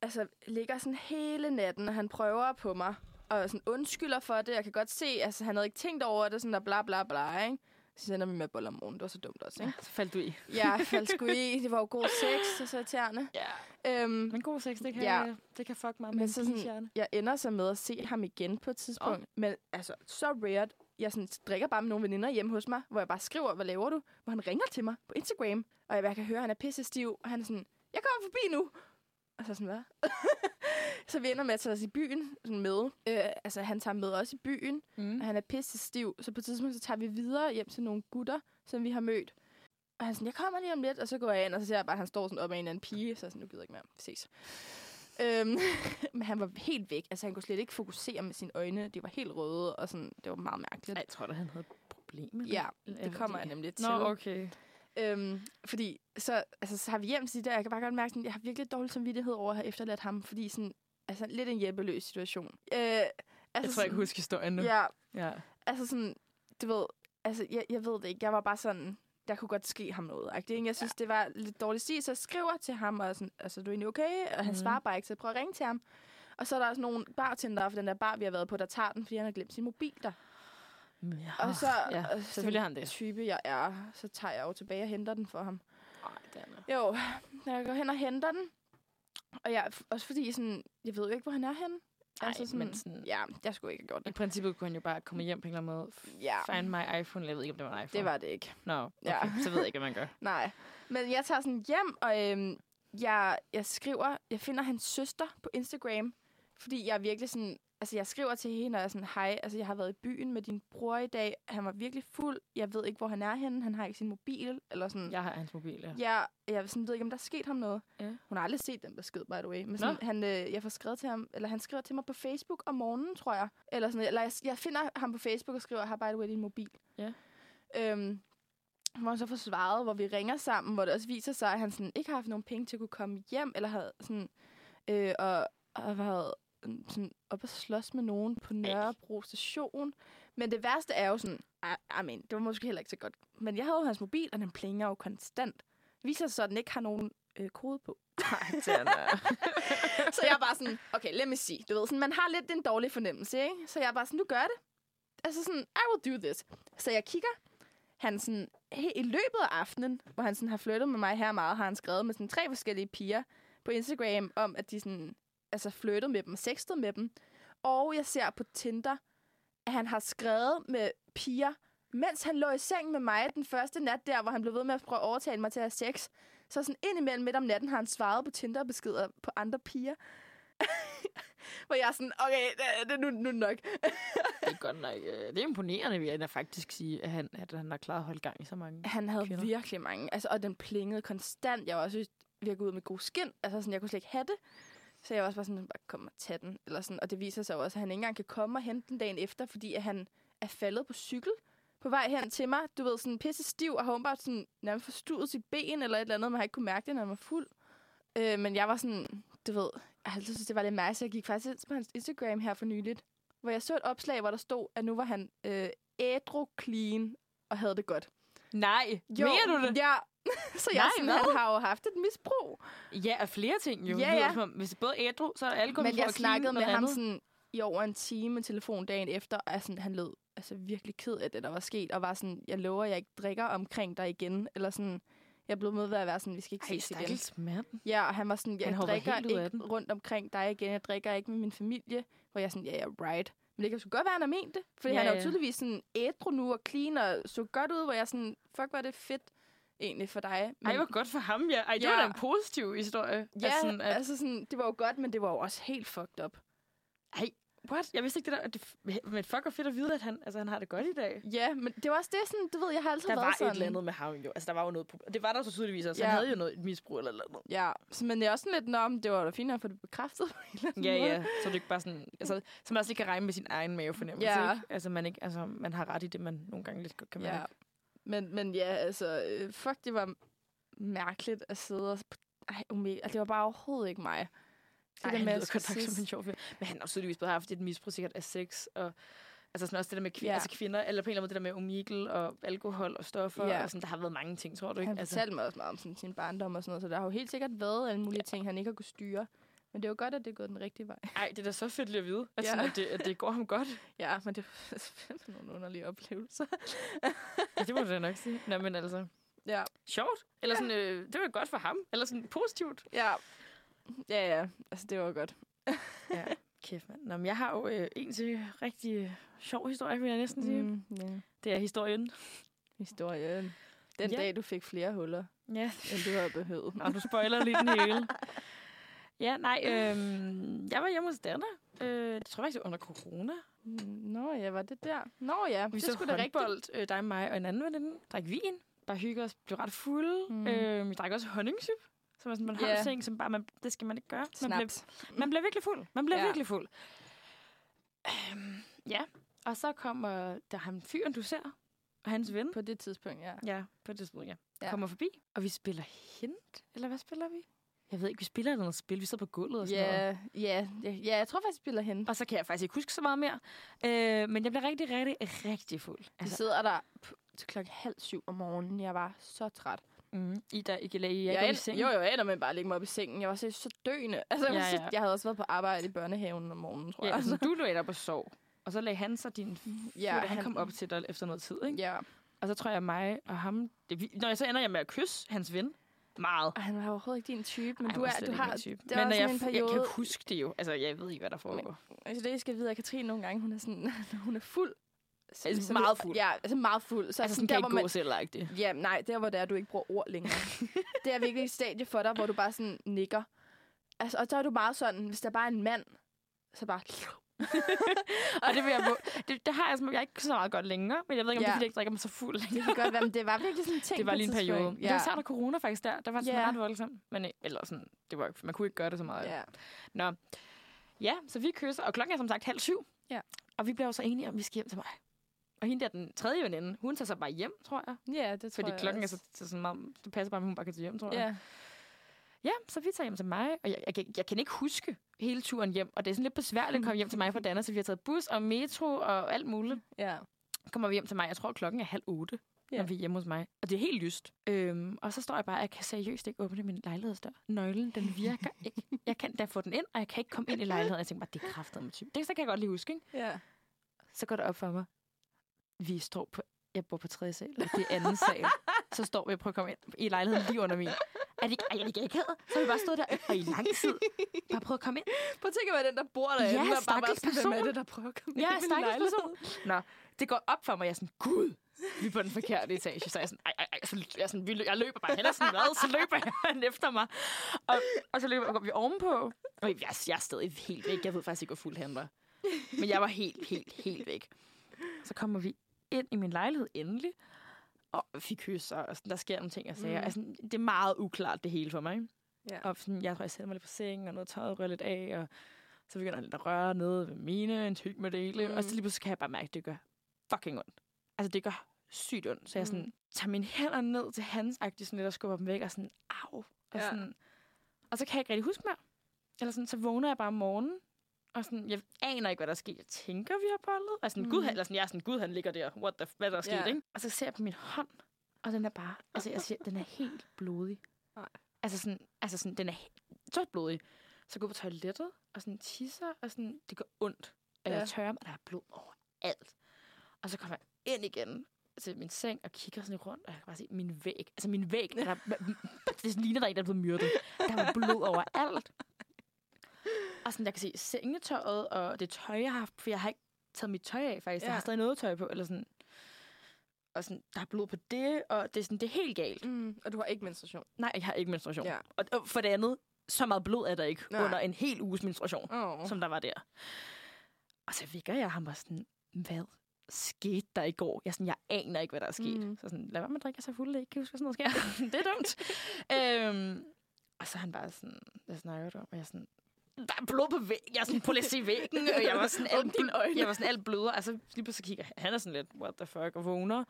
Altså, ligger sådan hele natten, og han prøver på mig. Og sådan undskylder for det. Jeg kan godt se, altså han havde ikke tænkt over det, sådan der bla bla bla, ikke? Så sender vi med boller om morgenen. Det var så dumt også, Ja, ikke? så faldt du i. Ja, jeg faldt sgu i. Det var jo god sex, og så irriterende. Ja. Øhm, Men god sex, det kan, Ja. ja. det kan fuck mig Men med en så sådan- jeg ender så med at se ham igen på et tidspunkt. Oh. Men altså, så rare. Jeg sådan, drikker bare med nogle veninder hjemme hos mig, hvor jeg bare skriver, hvad laver du? Hvor han ringer til mig på Instagram. Og jeg bare kan høre, at han er pisse stiv. Og han er sådan, jeg kommer forbi nu. Og så sådan, hvad? så vi ender med at tage os i byen sådan med. Øh, altså, han tager med os i byen, Mm. og han er pisse stiv. Så på et tidspunkt, så tager vi videre hjem til nogle gutter, som vi har mødt. Og han sådan, jeg kommer lige om lidt, og så går jeg ind, og så ser jeg bare, at han står sådan op ad en eller anden pige. Så jeg sådan, nu gider jeg ikke mere. Vi ses. Øhm, men han var helt væk. Altså, han kunne slet ikke fokusere med sine øjne. De var helt røde, og sådan, det var meget mærkeligt. Ej, jeg tror da, han havde et problem med det. Ja, det kommer jeg nemlig til. Nå, okay. Øhm, fordi så, altså, så har vi hjem til det der. Jeg kan bare godt mærke, at jeg har virkelig dårlig samvittighed over at have efterladt ham, fordi sådan, altså lidt en hjælpeløs situation. Øh, altså, Jeg tror, jeg kan huske historien nu. Ja, ja. altså sådan, du ved, altså jeg, jeg ved det ikke. Jeg var bare sådan, der kunne godt ske ham noget. Ikke? Jeg synes, ja. det var lidt dårligt stil, så jeg skriver til ham, og sådan, altså, du er egentlig okay? Og han Mhm. svarer bare ikke, så jeg prøver at ringe til ham. Og så er der også nogle bartender for den der bar, vi har været på, der tager den, fordi han har glemt sin mobil der. Ja. Og så, ja, og selvfølgelig har han det. type jeg er, så tager jeg jo tilbage og henter den for ham. Nej, det er noget. Jo, jeg går hen og henter den. Og jeg, også fordi, sådan, jeg ved jo ikke, hvor han er henne. Ej, men sådan- Ja, jeg skulle ikke have gjort I det. princippet kunne han jo bare komme hjem på en eller anden måde. Ja. Find my iPhone. Jeg ved ikke, om det var en iPhone. Det var det ikke. Nå, okay. Ja. så ved jeg ikke, hvad man gør. Nej. Men jeg tager sådan hjem, og øhm, jeg, jeg skriver, jeg finder hans søster på Instagram, fordi jeg er virkelig sådan, altså jeg skriver til hende, og jeg er sådan, hej, altså jeg har været i byen med din bror i dag, han var virkelig fuld, jeg ved ikke, hvor han er henne, han har ikke sin mobil, eller sådan. Jeg har hans mobil, ja. Ja, jeg sådan, ved ikke, om der er sket ham noget. Ja. Hun har aldrig set den besked, by the way. Men sådan, han, øh, jeg får skrevet til ham, eller han skriver til mig på Facebook om morgenen, tror jeg. Eller, sådan, eller jeg, jeg finder ham på Facebook og skriver, har by the way din mobil. Ja. Øhm, hvor han så får svaret, hvor vi ringer sammen, hvor det også viser sig, at han sådan, ikke har haft nogen penge til at kunne komme hjem, eller havde sådan, øh, og, og øh, sådan op og slås med nogen på Nørrebro station. Men det værste er jo sådan, I mean, det var måske heller ikke så godt. Men jeg havde jo hans mobil, og den plinger jo konstant. Det viser sig så, at den ikke har nogen øh, kode på. Nej, så jeg er bare sådan, okay, lad mig sige. Du ved, sådan, man har lidt en dårlig fornemmelse, ikke? Så jeg er bare sådan, du gør det. Altså sådan, I will do this. Så jeg kigger. Han sådan, he, i løbet af aftenen, hvor han sådan har flyttet med mig her meget, har han skrevet med sådan tre forskellige piger på Instagram, om at de sådan, altså flyttet med dem, sextet med dem. Og jeg ser på Tinder, at han har skrevet med piger, mens han lå i seng med mig den første nat der, hvor han blev ved med at prøve at overtale mig til at have sex. Så sådan indimellem midt om natten har han svaret på Tinder-beskeder på andre piger. hvor jeg er sådan, okay, det, det, nu, nu nok. Det er godt nok. øh, Det er imponerende, vil jeg faktisk sige, at han, at han har klaret at holde gang i så mange. Han havde Kvinder. virkelig mange. Altså, og den plingede konstant. Jeg var også gå ud med god skin. Altså, sådan, jeg kunne slet ikke have det. Så jeg var også bare sådan, bare kom og tag den. Eller sådan. Og det viser sig også, at han ikke engang kan komme og hente den dagen efter, fordi at han er faldet på cykel på vej hen til mig. Du ved, sådan pisse stiv, og har bare sådan nærmest forstuet sit ben eller et eller andet, man har ikke kunne mærke det, når han var fuld. Øh, men jeg var sådan, du ved, jeg altid synes, det var lidt mærkeligt. Jeg gik faktisk ind på hans Instagram her for nyligt, hvor jeg så et opslag, hvor der stod, at nu var han øh, ædru clean og havde det godt. Nej, jo, mener du det? Ja. så jeg Nej, sådan, han har jo haft et misbrug. Ja, af flere ting jo. Ja, ja. som om, Hvis både ædru, så er alkohol Men jeg snakkede med ham sådan, i over en time telefon dagen efter, og sådan, han lød altså virkelig ked af det, der var sket, og var sådan, jeg lover, jeg ikke drikker omkring dig igen, eller sådan, jeg blev med ved at være sådan, vi skal ikke Ej, ses igen. mand. Ja, og han var sådan, jeg Han drikker ikke rundt omkring dig igen, jeg drikker ikke med min familie, hvor jeg sådan, ja, ja, right. Men det kan sgu godt være, han har ment det, fordi Ja, han er jo tydeligvis sådan ædru nu og clean og så godt ud, hvor jeg sådan, fuck, er det fedt egentlig for dig. Men, Ej, hvor godt for ham, ja. Ej, det Ja. var da en positiv historie. ja, Altså, sådan, at, altså sådan, det var jo godt, men det var jo også helt fucked up. ej, what? Jeg vidste ikke det der. Det, men fuck, hvor fedt at vide, at han, altså, han har det godt i dag. Ja, men det var også det, sådan, du ved, jeg har altid Der været var sådan. et eller andet med ham jo. Altså, der var jo noget problem. Det var der så tydeligvis også. Ja. Han havde jo noget et misbrug eller noget. Ja, så, men det er også sådan lidt, nå, det var da fint at få det bekræftet på en eller anden Ja, måde. ja. Så det ikke bare sådan... Altså, så man også lige kan regne med sin egen mavefornemmelse, Ja. ikke? Altså, man, ikke, altså, man har ret i det, man nogle gange lidt godt kan mærke. Ja. Men, men ja, altså, øh, fuck, det var mærkeligt at sidde og... Ej, umæ- altså, det var bare overhovedet ikke mig. Det Ej, der han med lyder godt nok som en sjov fyr. Men han har tydeligvis både haft et misbrug sikkert af sex, og altså sådan også det der med kvinder, Ja. ja. altså kvinder, eller på en eller anden måde det der med omigel og alkohol og stoffer, Ja. og sådan, der har været mange ting, tror du ikke? Han Altså, fortalte mig også meget om sådan, sin barndom og sådan noget, så der har jo helt sikkert været alle mulige ting, han ikke har kunne styre. Men det er jo godt, at det er gået den rigtige vej. ej, det er da så fedt lige at vide, at, Ja. sådan, at, det, at det går ham godt. Ja, men det er nogle underlige oplevelser. Ja, det må du da nok sige. Nå, men altså, Ja. sjovt. Eller sådan, øh, det var godt for ham. Eller sådan positivt. Ja. Ja, ja. Altså, det var godt. Ja, kæft mand. Nå, men jeg har jo øh, en til rigtig sjov historie, vil jeg næsten sige. Mm. Ja. Det er historien. Historien. Den Ja. dag, du fik flere huller, Ja, end du havde behøvet. Nå, du spoiler lige den hele. Ja, nej, øhm, jeg var hjemme hos datter. Øh, det tror jeg faktisk, det under corona. Nå ja, var det der? Nå ja, Vi det så skulle da rigtigt. håndbold, øh, dig, mig og en anden veninde. Drak vin, bare hygge os, blev ret fulde. Mm. Mm. Øh, vi drak også honningsyp, som er sådan en yeah. ting, som bare, man, det skal man ikke gøre. Man Snaps. man bliver virkelig fuld. Man bliver Ja. virkelig fuld. Øhm, ja, og så kommer der ham fyren, du ser, og hans ven. På det tidspunkt, ja. Ja, på det tidspunkt. Ja. ja. Kommer forbi, og vi spiller hint, eller hvad spiller vi? Jeg ved ikke, vi spiller noget spil. Vi sidder på gulvet og sådan noget. Ja, ja, ja, jeg tror faktisk, jeg spiller hen. Og så kan jeg faktisk ikke huske så meget mere. Øh, men jeg bliver rigtig, rigtig, rigtig fuld. Vi Altså, sidder der til klokken halv syv om morgenen. Jeg var så træt. mm, I der ikke lagde I Jeg, ikke jeg i seng. jo, jo, jeg ender med bare at lægge mig op i sengen. Jeg var så, så døende. Altså, jeg, Ja, ja. jeg havde også været på arbejde i børnehaven om morgenen, tror Ja, jeg. altså, du dig op og sov. Og så lagde han så din ja, han, han kom op til dig efter noget tid, ikke? Ja, Og så tror jeg mig og ham... Det, vi- når jeg så ender jeg med at kysse hans ven. Meget. og han var overhovedet ikke din type, men Ej, du, er, du har... type. det Men når jeg, en jeg kan periode- huske det jo. Altså, jeg ved ikke, hvad der foregår. Altså, det, jeg skal vide, at Katrine nogle gange, hun er sådan, hun er fuld. Så, Altså, så- meget fuld. Ja, altså meget fuld. Så Altså, sådan, sådan der, kan hvor ikke man, gå selv det. Ja, nej, der hvor det er, du ikke bruger ord længere. det er virkelig et stadie for dig, hvor du bare sådan nikker. Altså, og så er du meget sådan, hvis der bare er en mand, så bare... Og det, vil jeg, det, det har jeg, jeg er ikke så meget godt længere, men jeg ved ikke, om ja. det Ja. er, fordi jeg ikke drikker mig så fuld længere. Det kan godt være, men det var virkelig sådan en ting Det var lige en periode. Ja. Det var der corona faktisk der. Der var sådan Ja. ret voldsomt. Men, øh, eller sådan, det var, man kunne ikke gøre det så meget. Ja. Nå. Ja, så vi kysser, og klokken er som sagt halv syv. Ja. Og vi bliver jo så enige om, vi skal hjem til mig. Og hende der, den tredje veninde, hun tager så bare hjem, tror jeg. ja, det tror Fordi jeg klokken er også. så, så sådan meget, det passer bare, at hun bare kan tage hjem, tror jeg. Ja. Så vi tager hjem til mig, og jeg, jeg, kan- jeg kan ikke huske hele turen hjem. Og det er sådan lidt besværligt at komme hjem til mig fra Danmark, så vi har taget bus og metro og alt muligt. ja. Kommer vi hjem til mig, jeg tror klokken er halv otte, Ja. når vi er hjemme hos mig. Og det er helt lyst. Øhm, og så står jeg bare, jeg kan seriøst ikke åbne min lejlighedsdør. Nøglen, den virker ikke. Jeg kan da få den ind, og jeg kan ikke komme ind i lejligheden. Jeg tænker bare, det er kraftet med typ. Det så kan jeg godt lige huske, ikke? Ja. Så går det op for mig. Vi står på, jeg bor på tredje sal, og det er anden sal. Så står vi og prøver at komme ind i lejligheden lige under min. Er det ikke, er det ikke akavet? Så har vi bare stået der og i lang tid. Bare prøvet at komme ind. Prøv at tænke, hvad den der bor derinde, Ja, og bare, stakkels sådan, hvem er det, der prøver at komme Ja, ind i min lejlighed? person. Nå, det går op for mig, jeg er sådan, gud, vi er på den forkerte etage. Så er jeg sådan, ej, ej, ej, så jeg, er sådan, vi lø- jeg løber bare og sådan, hvad? Så løber han efter mig. Og, og så løber går vi ovenpå. Og jeg, jeg er stadig helt væk. Jeg ved faktisk ikke, hvor fuld han var. Men jeg var helt, helt, helt væk. Så kommer vi ind i min lejlighed endelig. Og vi kysser, og sådan, der sker nogle ting, jeg siger. Mm. Mm. Altså, det er meget uklart, det hele for mig. Ja. Og sådan, jeg tror, jeg sætter mig lidt på sengen, og noget tøjet rører lidt af, og så begynder han lidt at røre nede ved mine, en tyk med dele, Mm. mm. og så lige pludselig kan jeg bare mærke, at det gør fucking ondt. Altså, det gør sygt ondt. Så jeg sådan, Mm. tager mine hænder ned til hans agtigt sådan lidt og skubber dem væk, og sådan, au. Og, Ja. sådan, og så kan jeg ikke rigtig huske mere. Eller sådan, så vågner jeg bare om morgenen, og sådan, jeg aner ikke, hvad der er sket. Jeg tænker, vi har bollet. Og sådan, Mm. gud, han, eller sådan, jeg er sådan, gud, han ligger der. What the, hvad der er sket, Ja. ikke? Og så ser jeg på min hånd, og den er bare, altså jeg siger, den er helt blodig. Nej. Altså sådan, altså sådan, den er helt blodig. Så går jeg på toilettet, og sådan tisser, og sådan, det gør ondt. Og Ja. jeg tørrer mig, og der er blod overalt. Og så kommer jeg ind igen til min seng og kigger sådan rundt, og jeg kan bare se min væg. Altså min væg, der, det ligner der en, der er blevet myrdet. Der var blod overalt. Og sådan, jeg kan se sengetøjet og det tøj, jeg har haft, for jeg har ikke taget mit tøj af, faktisk. Ja. Jeg har stadig noget tøj på, eller sådan. Og sådan, der er blod på det, og det er sådan, det er helt galt. Mm, og du har ikke menstruation. Nej, jeg har ikke menstruation. Ja. Og, og for det andet, så meget blod er der ikke Nej. Under en hel uges menstruation, Oh. som der var der. Og så vækker jeg ham og sådan, hvad skete der i går? Jeg, sådan, jeg aner ikke, hvad der er sket. Mm. Så sådan, lad være med at drikke så fuld, ikke kan huske, sådan noget sker. det er dumt. øhm, og så han bare sådan, hvad snakker du om? Og jeg sådan, der er blod på væggen. Jeg er sådan, prøv lige se væggen. Og jeg var sådan, alt, dine øjne. jeg var sådan, alt bløder. Altså, lige pludselig kigger han, er sådan lidt, what the fuck, og vågner.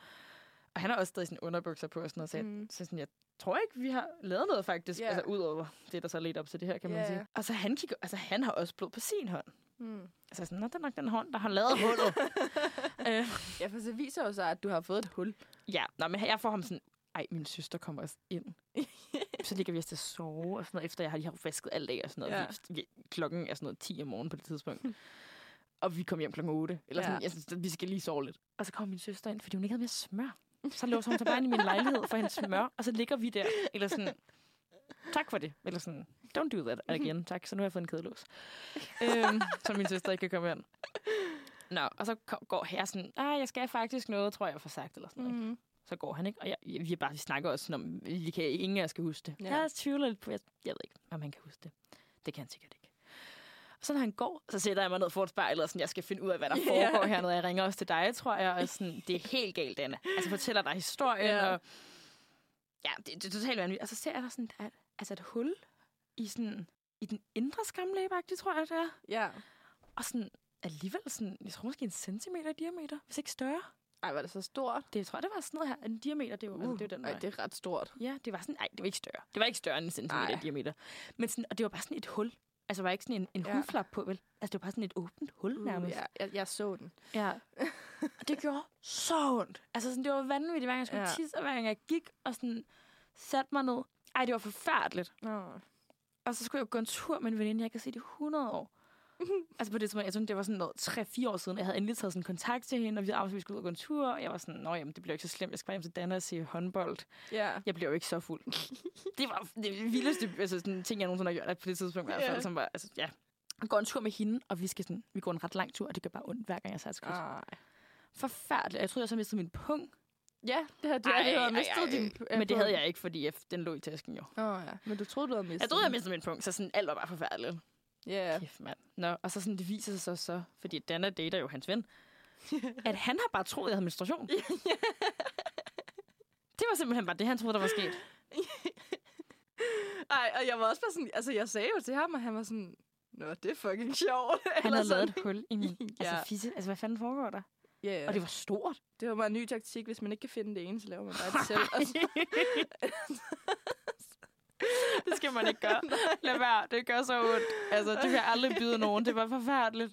Og han har også stadig sådan underbukser på og sådan noget. Så, Mm. så sådan, jeg tror ikke, vi har lavet noget faktisk. Yeah. Altså, udover det, der så ledte op til det her, kan man Ja, sige. Og så han kigger, altså han har også blod på sin hånd. Mm. Altså sådan, Nå, det er nok den hånd, der har lavet hullet. øh, Ja, for det viser jo så, at du har fået et hul. ja, nå, men jeg får ham sådan, ej, min søster kommer også ind. så ligger vi os til at sove, og sådan noget, efter jeg lige har vasket alt af, og sådan noget. Ja. Vi, klokken er sådan noget 10 om morgenen på det tidspunkt. og vi kom hjem klokken 8. Eller sådan, Ja. jeg synes, vi skal lige sove lidt. Og så kommer min søster ind, fordi hun ikke havde mere smør. Så låser hun sig bare ind i min lejlighed for hendes smør, og så ligger vi der. Eller sådan, tak for det. Eller sådan, don't do that again. Tak, så nu har jeg fået en kædelås. øhm, så min søster ikke kan komme ind. Nå, og så kom, går her sådan, ah, jeg skal faktisk noget, tror jeg, for sagt, eller sådan noget. Mm. Så går han ikke, og jeg, vi, bare, vi snakker også sådan om, vi kan, ingen af os kan huske det. Ja. Jeg tvivler lidt på, jeg, jeg ved ikke, om han kan huske det. Det kan han sikkert ikke. Og så når han går, så sætter jeg mig ned for et spejl, og sådan, jeg skal finde ud af, hvad der foregår her, når jeg ringer også til dig, tror jeg. Og sådan, det er helt galt, Anna. Altså fortæller dig historien, ja. og ja, det, det er totalt vanvittigt. Og så ser jeg der sådan, der er, altså et hul i sådan, i den indre skamlæbe tror jeg, det er. Ja. Og sådan, alligevel sådan, jeg tror måske en centimeter i diameter, hvis ikke større. Ej, var det så stort? Det jeg tror jeg, det var sådan noget her. En diameter, det var, uh, altså, det var den Ej, vej. det er ret stort. Ja, det var sådan, nej, det var ikke større. Det var ikke større end en centimeter Nej. i diameter. Men sådan, og det var bare sådan et hul. Altså, var ikke sådan en, en Ja. hudflap på, vel? Altså, det var bare sådan et åbent hul Uh, nærmest. ja, jeg, jeg så den. ja. og det gjorde så ondt. Altså, sådan, det var vanvittigt, hver gang jeg skulle Ja. tisse, og hver gang jeg gik og sådan satte mig ned. Ej, det var forfærdeligt. Nå. Og så skulle jeg gå en tur med en veninde, jeg kan se det i 100 år. altså på det tidspunkt, jeg synes, det var sådan noget 3-4 år siden. Jeg havde endelig taget sådan kontakt til hende, og vi aftalte, at vi skulle ud og gå en tur. Og jeg var sådan, nå jamen, det bliver ikke så slemt. Jeg skal bare hjem til Danne og se håndbold. Ja. Jeg blev jo ikke så fuld. det var det vildeste altså, sådan, ting, jeg nogensinde har gjort på det tidspunkt. I hvert fald, som var, altså, ja. Jeg går en tur med hende, og vi, skal sådan, vi går en ret lang tur, og det gør bare ondt, hver gang jeg et skridt. Forfærdeligt. Jeg troede, jeg så mistede min pung. Ja, det har du, Ej, det, du har ej, mistet ej. din øh, Men det havde jeg ikke, fordi jeg, den lå i tasken jo. Åh oh, ja, men du troede, du havde mistet Jeg troede, jeg den. mistede min pung, så sådan, alt var bare forfærdeligt. Ja. Kæft. Nå, og så sådan, det viser sig så, så fordi Dana dater jo hans ven, at han har bare troet, jeg havde menstruation. det var simpelthen bare det, han troede, der var sket. Ej, og jeg var også bare sådan, altså jeg sagde jo til ham, og han var sådan, Nå, det er fucking sjovt. Han havde lavet et hul i min Ja. altså, fisse. Altså, hvad fanden foregår der? Ja, ja. Og det var stort. det var bare en ny taktik. Hvis man ikke kan finde det ene, så laver man bare det selv. Og så, det skal man ikke gøre. Lad være, det gør så ondt. Altså, det vil jeg aldrig byde nogen. Det var forfærdeligt.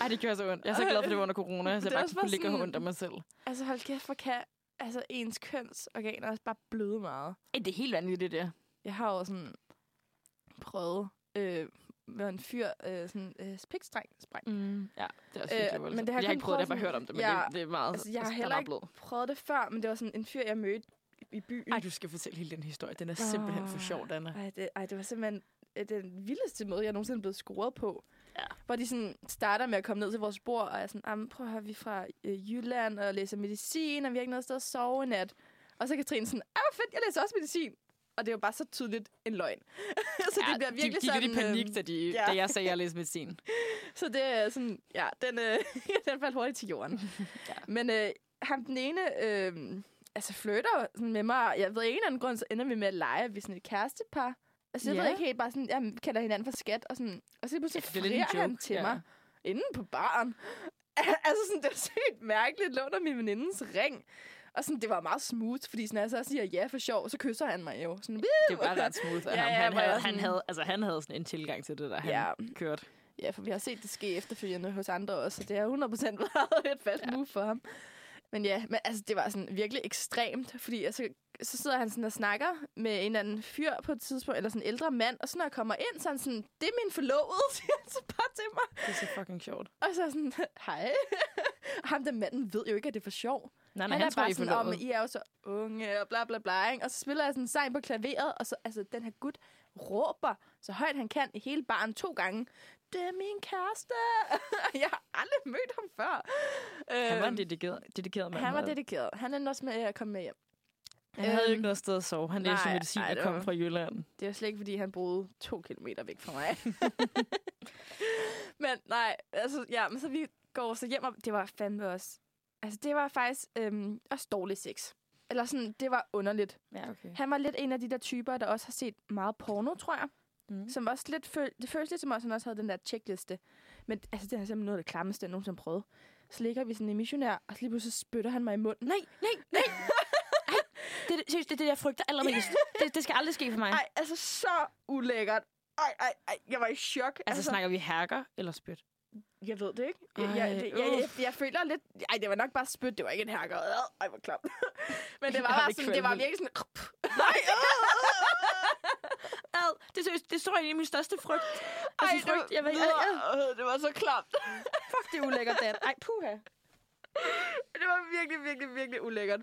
Ej, det gør så ondt. Jeg er så glad for, det var under corona, så jeg bare kunne ligge og ondt af mig selv. altså hold kæft, hvor kan altså, ens kønsorganer også bare bløde meget. Ej, det er helt vanvittigt, det der. Jeg har jo sådan prøvet øh, med en fyr, øh, sådan øh, pikstreng, spræng. Mm. Ja, det er også Øh, men det har jeg har ikke prøvet det, jeg har bare hørt om det, men Ja, det, det er meget... altså, jeg har er heller ikke prøvet det før, men det var sådan en fyr, jeg mødte i byen. Ej, du skal fortælle hele den historie. Den er simpelthen for sjov, Dana. Ej, det, ej, det var simpelthen øh, den vildeste måde, jeg nogensinde er blevet scoret på. Ja. Hvor de sådan starter med at komme ned til vores bord, og er sådan, "Jamen, prøv at høre, vi er fra øh, Jylland og læser medicin, og vi har ikke noget sted at sove i nat. Og så er Katrine sådan, ah, fedt, jeg læser også medicin. Og det er jo bare så tydeligt en løgn. så det bliver virkelig de, de sådan... i panik, øhm, da, de, ja. da jeg sagde, at jeg læste medicin. Så det er sådan, ja, den, øh, den faldt hurtigt til jorden. Ja. Men øh, ham den ene, øh, altså flytter sådan med mig. Jeg ved ikke, en eller anden grund, så ender vi med at lege, at vi er sådan et kærestepar. Altså, jeg Ja. ved ikke helt, bare sådan, jamen, kalder hinanden for skat, og sådan, og så pludselig en frier han til ja. mig, inden på baren. altså, sådan, det var sygt mærkeligt, låner min venindens ring. Og sådan, det var meget smooth, fordi sådan, altså, jeg så siger ja for sjov, så kysser han mig jo. Sådan, Det var ret smooth af Ja, ham. ja, Han, jeg havde, sådan- han, havde, altså, han havde sådan en tilgang til det, der han Ja. kørte. Ja, for vi har set det ske efterfølgende hos andre også, så det har 100% været et fast Ja. move for ham. Men ja, men altså, det var sådan virkelig ekstremt, fordi altså, så sidder han sådan og snakker med en eller anden fyr på et tidspunkt, eller sådan en ældre mand, og så når jeg kommer ind, så er han sådan, det er min forlovede, siger han så bare til mig. Det er så fucking sjovt. Og så er sådan, hej. Og ham der manden ved jo ikke, at det er for sjov. Nej, Han, han er bare sådan, om, I er jo så unge, og bla bla bla, ikke? Og så spiller jeg sådan en sang på klaveret, og så, altså, den her gut råber så højt han kan i hele baren to gange. Det er min kæreste! jeg har aldrig mødt ham før. Han var en Øhm, dedikeret, dedikeret mand. han var dedikeret. Han er også med at komme med hjem. Han havde jo Øhm, ikke noget sted at sove. Han læste nej, medicin ej, og kom var- fra Jylland. Det er jo slet ikke, fordi han boede to kilometer væk fra mig. men nej, altså, ja, men så vi går så hjem, og det var fandme også... Altså, det var faktisk øhm, også dårlig sex. Eller sådan, det var underligt. Ja, okay. Han var lidt en af de der typer, der også har set meget porno, tror jeg. Mm. Som også lidt føl- det føles lidt som også, han også havde den der checkliste. Men altså, det er simpelthen noget af det klammeste, jeg nogensinde prøvet. Så ligger vi sådan i missionær, og så lige pludselig spytter han mig i munden. Nej, nej, nej. Ej, det, er- seriøst, det er det, jeg frygter allermest. Det, det skal aldrig ske for mig. Ej, altså så ulækkert. Ej, ej, ej, jeg var i chok. Altså, snakker vi herker eller spyt? Jeg ved det ikke. Jeg, Ej, jeg, jeg, jeg, jeg, uff. jeg føler lidt... Ej, det var nok bare spyt. Det var ikke en herker. Ej, hvor klamt. Men det var Jeg bare det sådan, det var virkelig sådan... Nej, Ad, det, er seriøst, det står egentlig i min største frygt. ej, Altså, det, frygt, jeg ved- var, øh, det var så klamt. Fuck, det er ulækkert, Dan. Ej, puha. Det var virkelig, virkelig, virkelig ulækkert.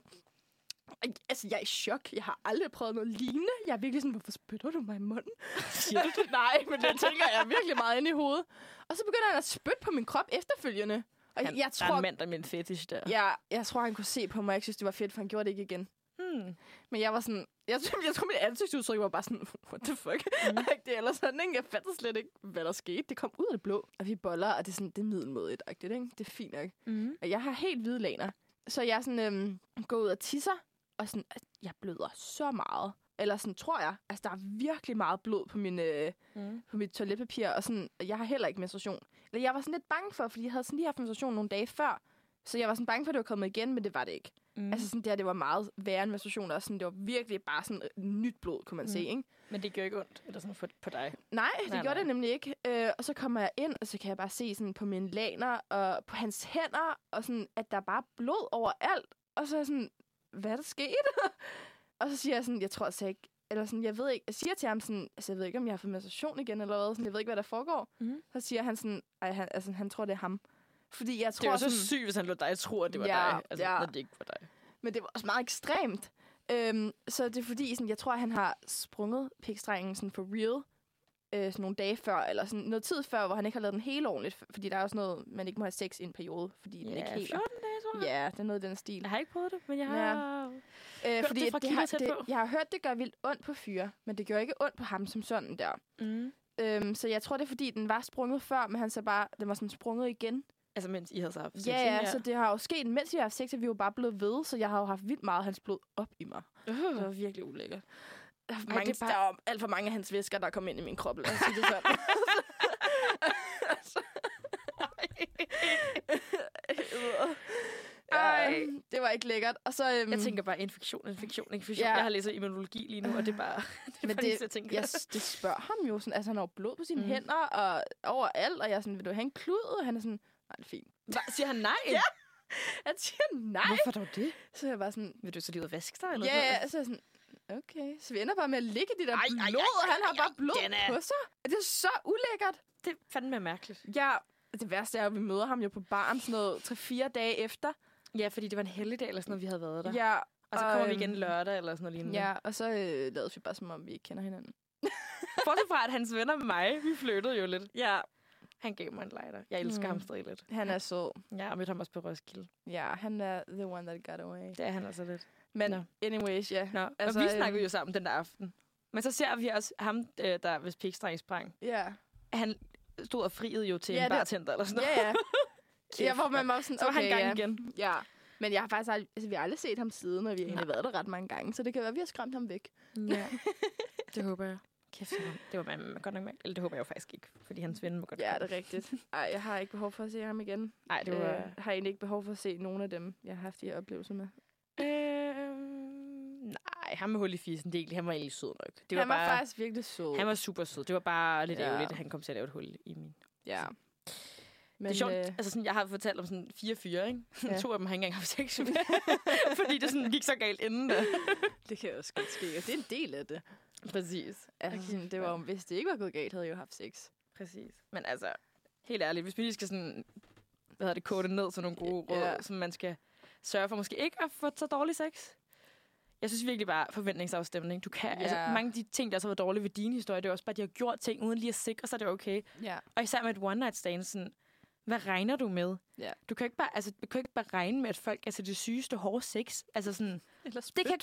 Altså, jeg er i chok. Jeg har aldrig prøvet noget lignende. Jeg er virkelig sådan, hvorfor spytter du mig i munden? Siger du det? Nej, men det tænker jeg virkelig meget inde i hovedet. Og så begynder han at spytte på min krop efterfølgende. Og Han, jeg Der er tror, en mand, der er en fetish der. jeg, jeg tror, han kunne se på mig. Jeg synes, det var fedt, for han gjorde det ikke igen. Hmm. Men jeg var sådan... Jeg, tror- jeg tror, mit ansigtsudtryk var bare sådan... What the fuck? Mm. Det er ellers sådan, ikke? Jeg fattede slet ikke, hvad der skete. Det kom ud af det blå. Og vi boller, og det er sådan... Det er middelmådigt, ikke? Det er fint nok. Mm. Og jeg har helt hvide laner. Så jeg sådan, øhm, går ud og tisser, og sådan, at jeg bløder så meget. Eller sådan, tror jeg. Altså, der er virkelig meget blod på, min, øh, Mm. på mit toiletpapir, og sådan, og jeg har heller ikke menstruation. Eller jeg var sådan lidt bange for, fordi jeg havde sådan lige haft menstruation nogle dage før. Så jeg var sådan bange for, at det var kommet igen, men det var det ikke. Mm. Altså sådan der, det var meget værre end menstruation, og sådan, det var virkelig bare sådan øh, nyt blod, kunne man Mm. se, ikke? Men det gør ikke ondt eller sådan på, på dig. Nej, det Nej, gjorde nej. det nemlig ikke. Øh, og så kommer jeg ind, og så kan jeg bare se sådan på mine laner og på hans hænder, og sådan, at der er bare blod overalt. Og så er sådan, hvad er der sket? og så siger jeg sådan, jeg tror altså ikke, eller sådan, jeg ved ikke, jeg siger til ham sådan, altså jeg ved ikke, om jeg har fået menstruation igen, eller hvad, sådan, jeg ved ikke, hvad der foregår. Mhm. Så siger han sådan, ej, han, altså, han tror, det er ham. Fordi jeg tror Det var så sygt, hvis han lå dig tror, at det var Ja, dig. Altså, ja. når det ikke var dig. Men det var også meget ekstremt. Øhm, så det er fordi, sådan, jeg tror, at han har sprunget pikstrengen sådan for real øh, sådan nogle dage før, eller sådan noget tid før, hvor han ikke har lavet den helt ordentligt. Fordi der er også noget, man ikke må have sex i en periode, fordi den ikke helt... 14 dage, tror jeg. Ja, det er noget i den stil. Jeg har ikke prøvet det, men jeg Ja. har... Øh, Hørt det fra det har, det, på. jeg har hørt, det gør vildt ondt på fyre, men det gør ikke ondt på ham som sådan der. Mm. Øhm, så jeg tror, det er fordi, den var sprunget før, men han så bare, den var sådan sprunget igen. Altså, mens I havde så haft sex, Ja, ja, så det har jo sket, mens vi har haft sex, at vi jo bare blevet ved, så jeg har jo haft vildt meget af hans blod op i mig. Uh. Det var virkelig ulækkert. Er, Ej, mange, det er bare... der er alt for mange af hans væsker, der er kommet ind i min krop. Lad os sige det sådan. Ej, det var ikke lækkert. Og så, øhm, Jeg tænker bare infektion, infektion, infektion. Ja. Jeg har læst immunologi lige nu, og det er bare... det er men bare det, jeg tænker. jeg, det spørger ham jo sådan, altså han har blod på sine Mm. hænder og overalt, og jeg er sådan, vil du have en klud? Og han er sådan, nej, det er fint. Hva, siger han nej? Ja. Han siger nej. Hvorfor dog det? Så jeg bare sådan, Vil du så lige ud og vaske dig? Eller ja, sådan ja, noget? så er jeg sådan, okay. Så vi ender bare med at ligge i det der Ej, blod, ej, ej, og han har bare blod er- på sig. Det er så ulækkert. Det er fandme mærkeligt. Ja, det værste er, at vi møder ham jo på baren sådan noget 3-4 dage efter. Ja, fordi det var en helligdag eller sådan noget, vi havde været der. Ja, og så kommer vi øhm, igen lørdag eller sådan noget lignende. Ja, og så øh, lavede vi bare, som om vi ikke kender hinanden. Bortset fra, at hans venner med mig, vi flyttede jo lidt. Ja. Han gav mig en lighter. Jeg elsker Mm. ham stadig lidt. Han er sød. Ja, jeg mødte ham også på Roskilde. Ja, han er the one that got away. Det er han altså lidt. Men Nå. anyways, ja. Nå, altså, og vi øhm, snakkede jo sammen den der aften. Men så ser vi også ham, øh, der hvis pikstreng sprang. Ja. Han stod og friede jo til Ja, en det- bartender eller sådan noget. Ja, ja. ja, hvor man var sådan, Så var okay, han gang ja. igen. Ja. Men jeg har faktisk aldrig, altså, vi har aldrig set ham siden, og vi har egentlig Nej. været der ret mange gange, så det kan være, at vi har skræmt ham væk. Ja. det håber jeg. Kæft, det var- man, man godt nok mærkeligt. Eller det håber jeg jo faktisk ikke, fordi hans ven må godt Ja, det er rigtigt. Ej, jeg har ikke behov for at se ham igen. Ej, det var... Øh, jeg har egentlig ikke behov for at se nogen af dem, jeg har haft de her oplevelser med. Nej, ham med hul i fisen, det han var egentlig sød nok. Det var, han var bare, faktisk virkelig sød. han var super sød. Det var bare lidt Ja. ærgerligt, at han kom til at lave et hul i min. Ja. Men, det er sjovt, øh, altså sådan, jeg har fortalt om sådan fire fyre, ikke? Ja. To af dem har ikke engang haft sex med. Fordi det sådan gik så galt inden da. det kan også godt ske, og det er en del af det. Præcis. Altså, sådan, det var, jo- hvis det ikke var gået galt, havde jeg jo haft sex. Præcis. Men altså, helt ærligt, hvis vi lige skal sådan, hvad hedder det, kode det ned til nogle gode råd, Ja. ja. som man skal sørge for måske ikke at få så dårlig sex. Jeg synes virkelig bare forventningsafstemning. Du kan, ja. altså, mange af de ting, der så var dårlige ved din historie, det er også bare, at de har gjort ting, uden lige at sikre sig, det er okay. Ja. Og især med et one night stand, sådan, hvad regner du med? Ja. Du kan ikke bare, altså, du kan ikke bare regne med, at folk er til det sygeste hårde sex. Altså sådan, det kan,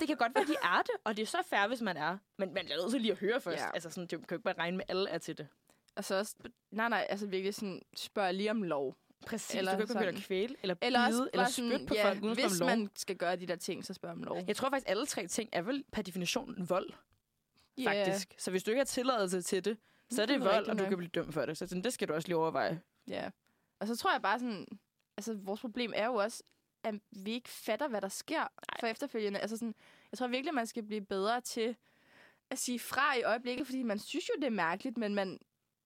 det kan godt være, de er det, og det er så fair, hvis man er. Men man er nødt til lige at høre først. Ja. Altså sådan, du kan ikke bare regne med, at alle er til det. Og så også, nej, nej, altså virkelig sådan, spørg lige om lov. Præcis. Eller du kan ikke begynde at kvæle, eller Eller bide, også eller sådan, spytte på ja, folk uden hvis lov. man skal gøre de der ting, så spørg om lov. Jeg tror faktisk, alle tre ting er vel per definition vold, Ja. faktisk. Så hvis du ikke har tilladelse til det, så er Det det er vold, og du nok. kan blive dømt for det. Så sådan, det skal du også lige overveje. Ja. Og så tror jeg bare sådan, altså vores problem er jo også, at vi ikke fatter, hvad der sker Nej. for efterfølgende. Altså sådan, jeg tror virkelig, man skal blive bedre til at sige fra i øjeblikket, fordi man synes jo, det er mærkeligt, men man...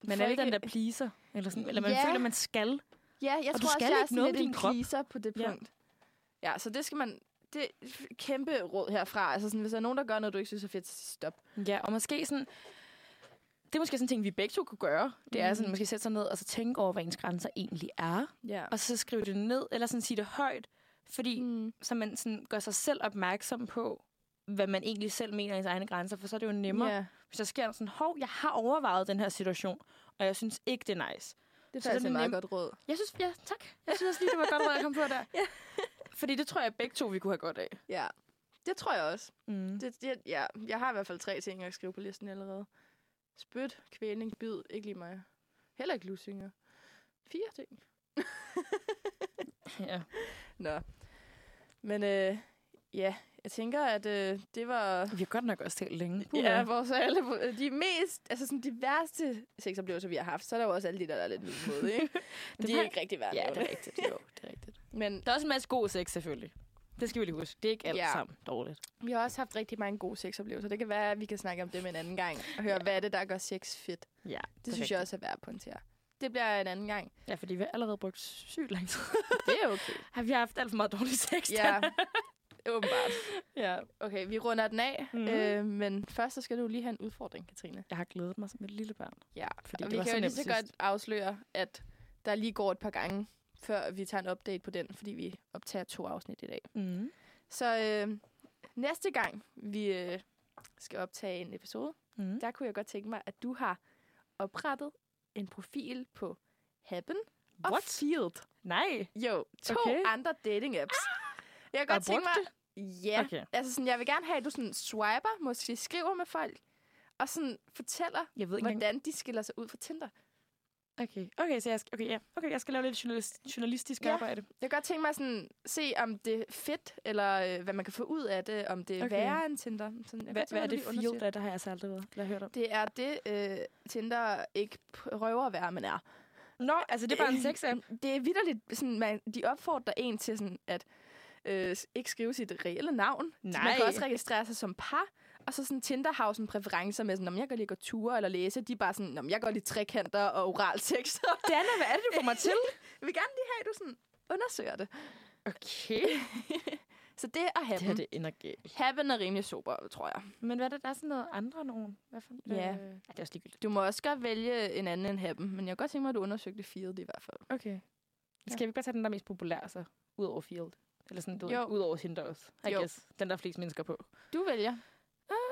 Man er ikke- den der pleaser, eller, sådan, eller man Ja. føler, man skal. Ja, jeg Og du tror skal også, jeg er sådan lidt en krop. pleaser på det Ja. punkt. Ja, så det skal man... Det er et kæmpe råd herfra. Altså sådan, hvis der er nogen, der gør noget, du ikke synes er fedt, så stop. Ja, og måske sådan... Det er måske sådan en ting, vi begge to kunne gøre. Det er Mhm. sådan, måske sætte sig ned og så tænke over, hvad ens grænser egentlig er. Ja. Og så skrive det ned, eller sådan sige det højt. Fordi Mm. så man sådan gør sig selv opmærksom på, hvad man egentlig selv mener i ens egne grænser, for så er det jo nemmere. Ja, Hvis der sker sådan, hov, jeg har overvejet den her situation, og jeg synes ikke, det er nice. Det er faktisk et meget godt råd. Jeg synes, ja, tak. Jeg synes også lige, det var godt råd, jeg kom på der. Ja. Fordi det tror jeg begge to, vi kunne have godt af. Ja, det tror jeg også. Mm. Det, det, ja, jeg har i hvert fald tre ting, jeg kan skrive på listen allerede. Spyt, kvælning, bid, ikke lige mig. Heller ikke lusinger. Fire ting. Ja. Nå. Men øh, ja, jeg tænker, at øh, det var... Vi har godt nok også talt længe. Ja, vores alle, de mest, altså sådan de værste sexoplevelser, vi har haft, så er der jo også alle de der, er lidt vilde måde, ikke? Det de er ikke rigtig værd. ja, det er rigtigt. Jo, det er rigtigt. Men Der er også en masse god sex, selvfølgelig. Det skal vi lige huske. Det er ikke alt Ja. ja. sammen dårligt. vi har også haft rigtig mange gode sexoplevelser. Det kan være, at vi kan snakke om dem en anden gang, og høre, hvad er det, der gør sex fedt. Ja, Det synes jeg også er værd at pointere. Det bliver en anden gang. Ja, fordi vi har allerede brugt sygt lang tid. Det er okay. Har vi haft alt for meget dårlig sex? Ja, åbenbart. ja. Okay, vi runder den af. Mhm. Øh, men først så skal du lige have en udfordring, Katrine. Jeg har glædet mig som et lille barn. Ja, Fordi og det vi var kan så jo lige så sidst. godt afsløre, at der lige går et par gange, før vi tager en update på den, fordi vi optager to afsnit i dag. Mm. Så øh, næste gang, vi øh, skal optage en episode, Mm. der kunne jeg godt tænke mig, at du har oprettet en profil på Happen og What? Field. Nej. Jo, to Okay. andre dating apps. Jeg kan godt tænke mig... Ja, Okay. altså sådan, jeg vil gerne have, at du sådan swiper, måske skriver med folk, og sådan fortæller, Jeg ved ikke engang. hvordan de skiller sig ud fra Tinder. Okay, okay, så jeg skal, okay, ja. okay, jeg skal lave lidt journalist, journalistisk Ja. arbejde. Jeg kan godt tænke mig sådan, se, om det er fedt, eller øh, hvad man kan få ud af det, om det er Okay. værre end Tinder. Sådan, jeg Hvad, hvad er det field af? Der har jeg altså aldrig været, eller hørt om. Det er det, øh, Tinder ikke prøver at være, men er. Nå, altså det er bare en sex-app. Det er vidderligt, sådan, man, de opfordrer en til sådan, at øh, ikke skrive sit reelle navn. Så Man Nej. kan også registrere sig som par. Og så sådan Tinder har jo sådan præferencer med, sådan, om jeg går lige gå ture eller læse. De er bare sådan, om jeg går lige trekanter og oral sex. Dana, hvad er det, du får mig til? Jeg vil gerne lige have, at du sådan undersøger det. Okay. Så det er Det her, det ender galt. Happen er rimelig sober, tror jeg. Men hvad er det? Der er sådan noget andre nogen. Hvad for, Ja. Øh, ja, det er også ligegyldigt. Du må også godt vælge en anden end Happen, men jeg kan godt tænke mig, at du undersøgte Field i hvert fald. Okay. Skal vi bare tage den, der er mest populær, så? Ud over Field. Eller sådan, du ved, ud over Tinder også. I Jo. guess. Den, der er flest mennesker på. Du vælger.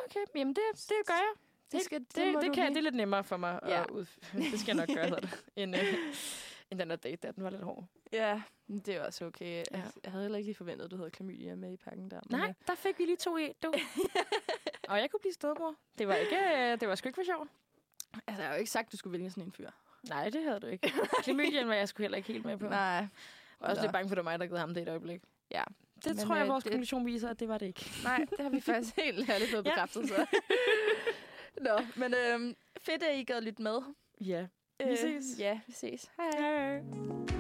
Okay, jamen det, det gør jeg. Det, skal, det, Det, det, du kan, lige- det er lidt nemmere for mig Ja. at ud... Det skal jeg nok gøre, det. End, øh, end den der date der. Den var lidt hård. Ja, det er også okay. Ja. Jeg havde heller ikke lige forventet, at du havde klamydia med i pakken der. men, Nej, øh, der fik vi lige to i, du. og jeg kunne blive stedmor. Det var, ikke, øh, det var sgu ikke for sjov. Altså, jeg har jo ikke sagt, at du skulle vælge sådan en fyr. Nej, det havde du ikke. Klamydien var jeg sgu heller ikke helt med på. Nej. Jeg var også Nå. lidt bange for, at det var mig, der gav ham det et øjeblik. Ja. Det Men, tror jeg, øh, vores det- konklusion viser, at det var det ikke. Nej, det har vi faktisk helt ærligt fået bekræftet. Så. Nå, men øhm, fedt, at I gad lytte med. Ja. Vi ses. Ja, vi ses. Hej. Hej.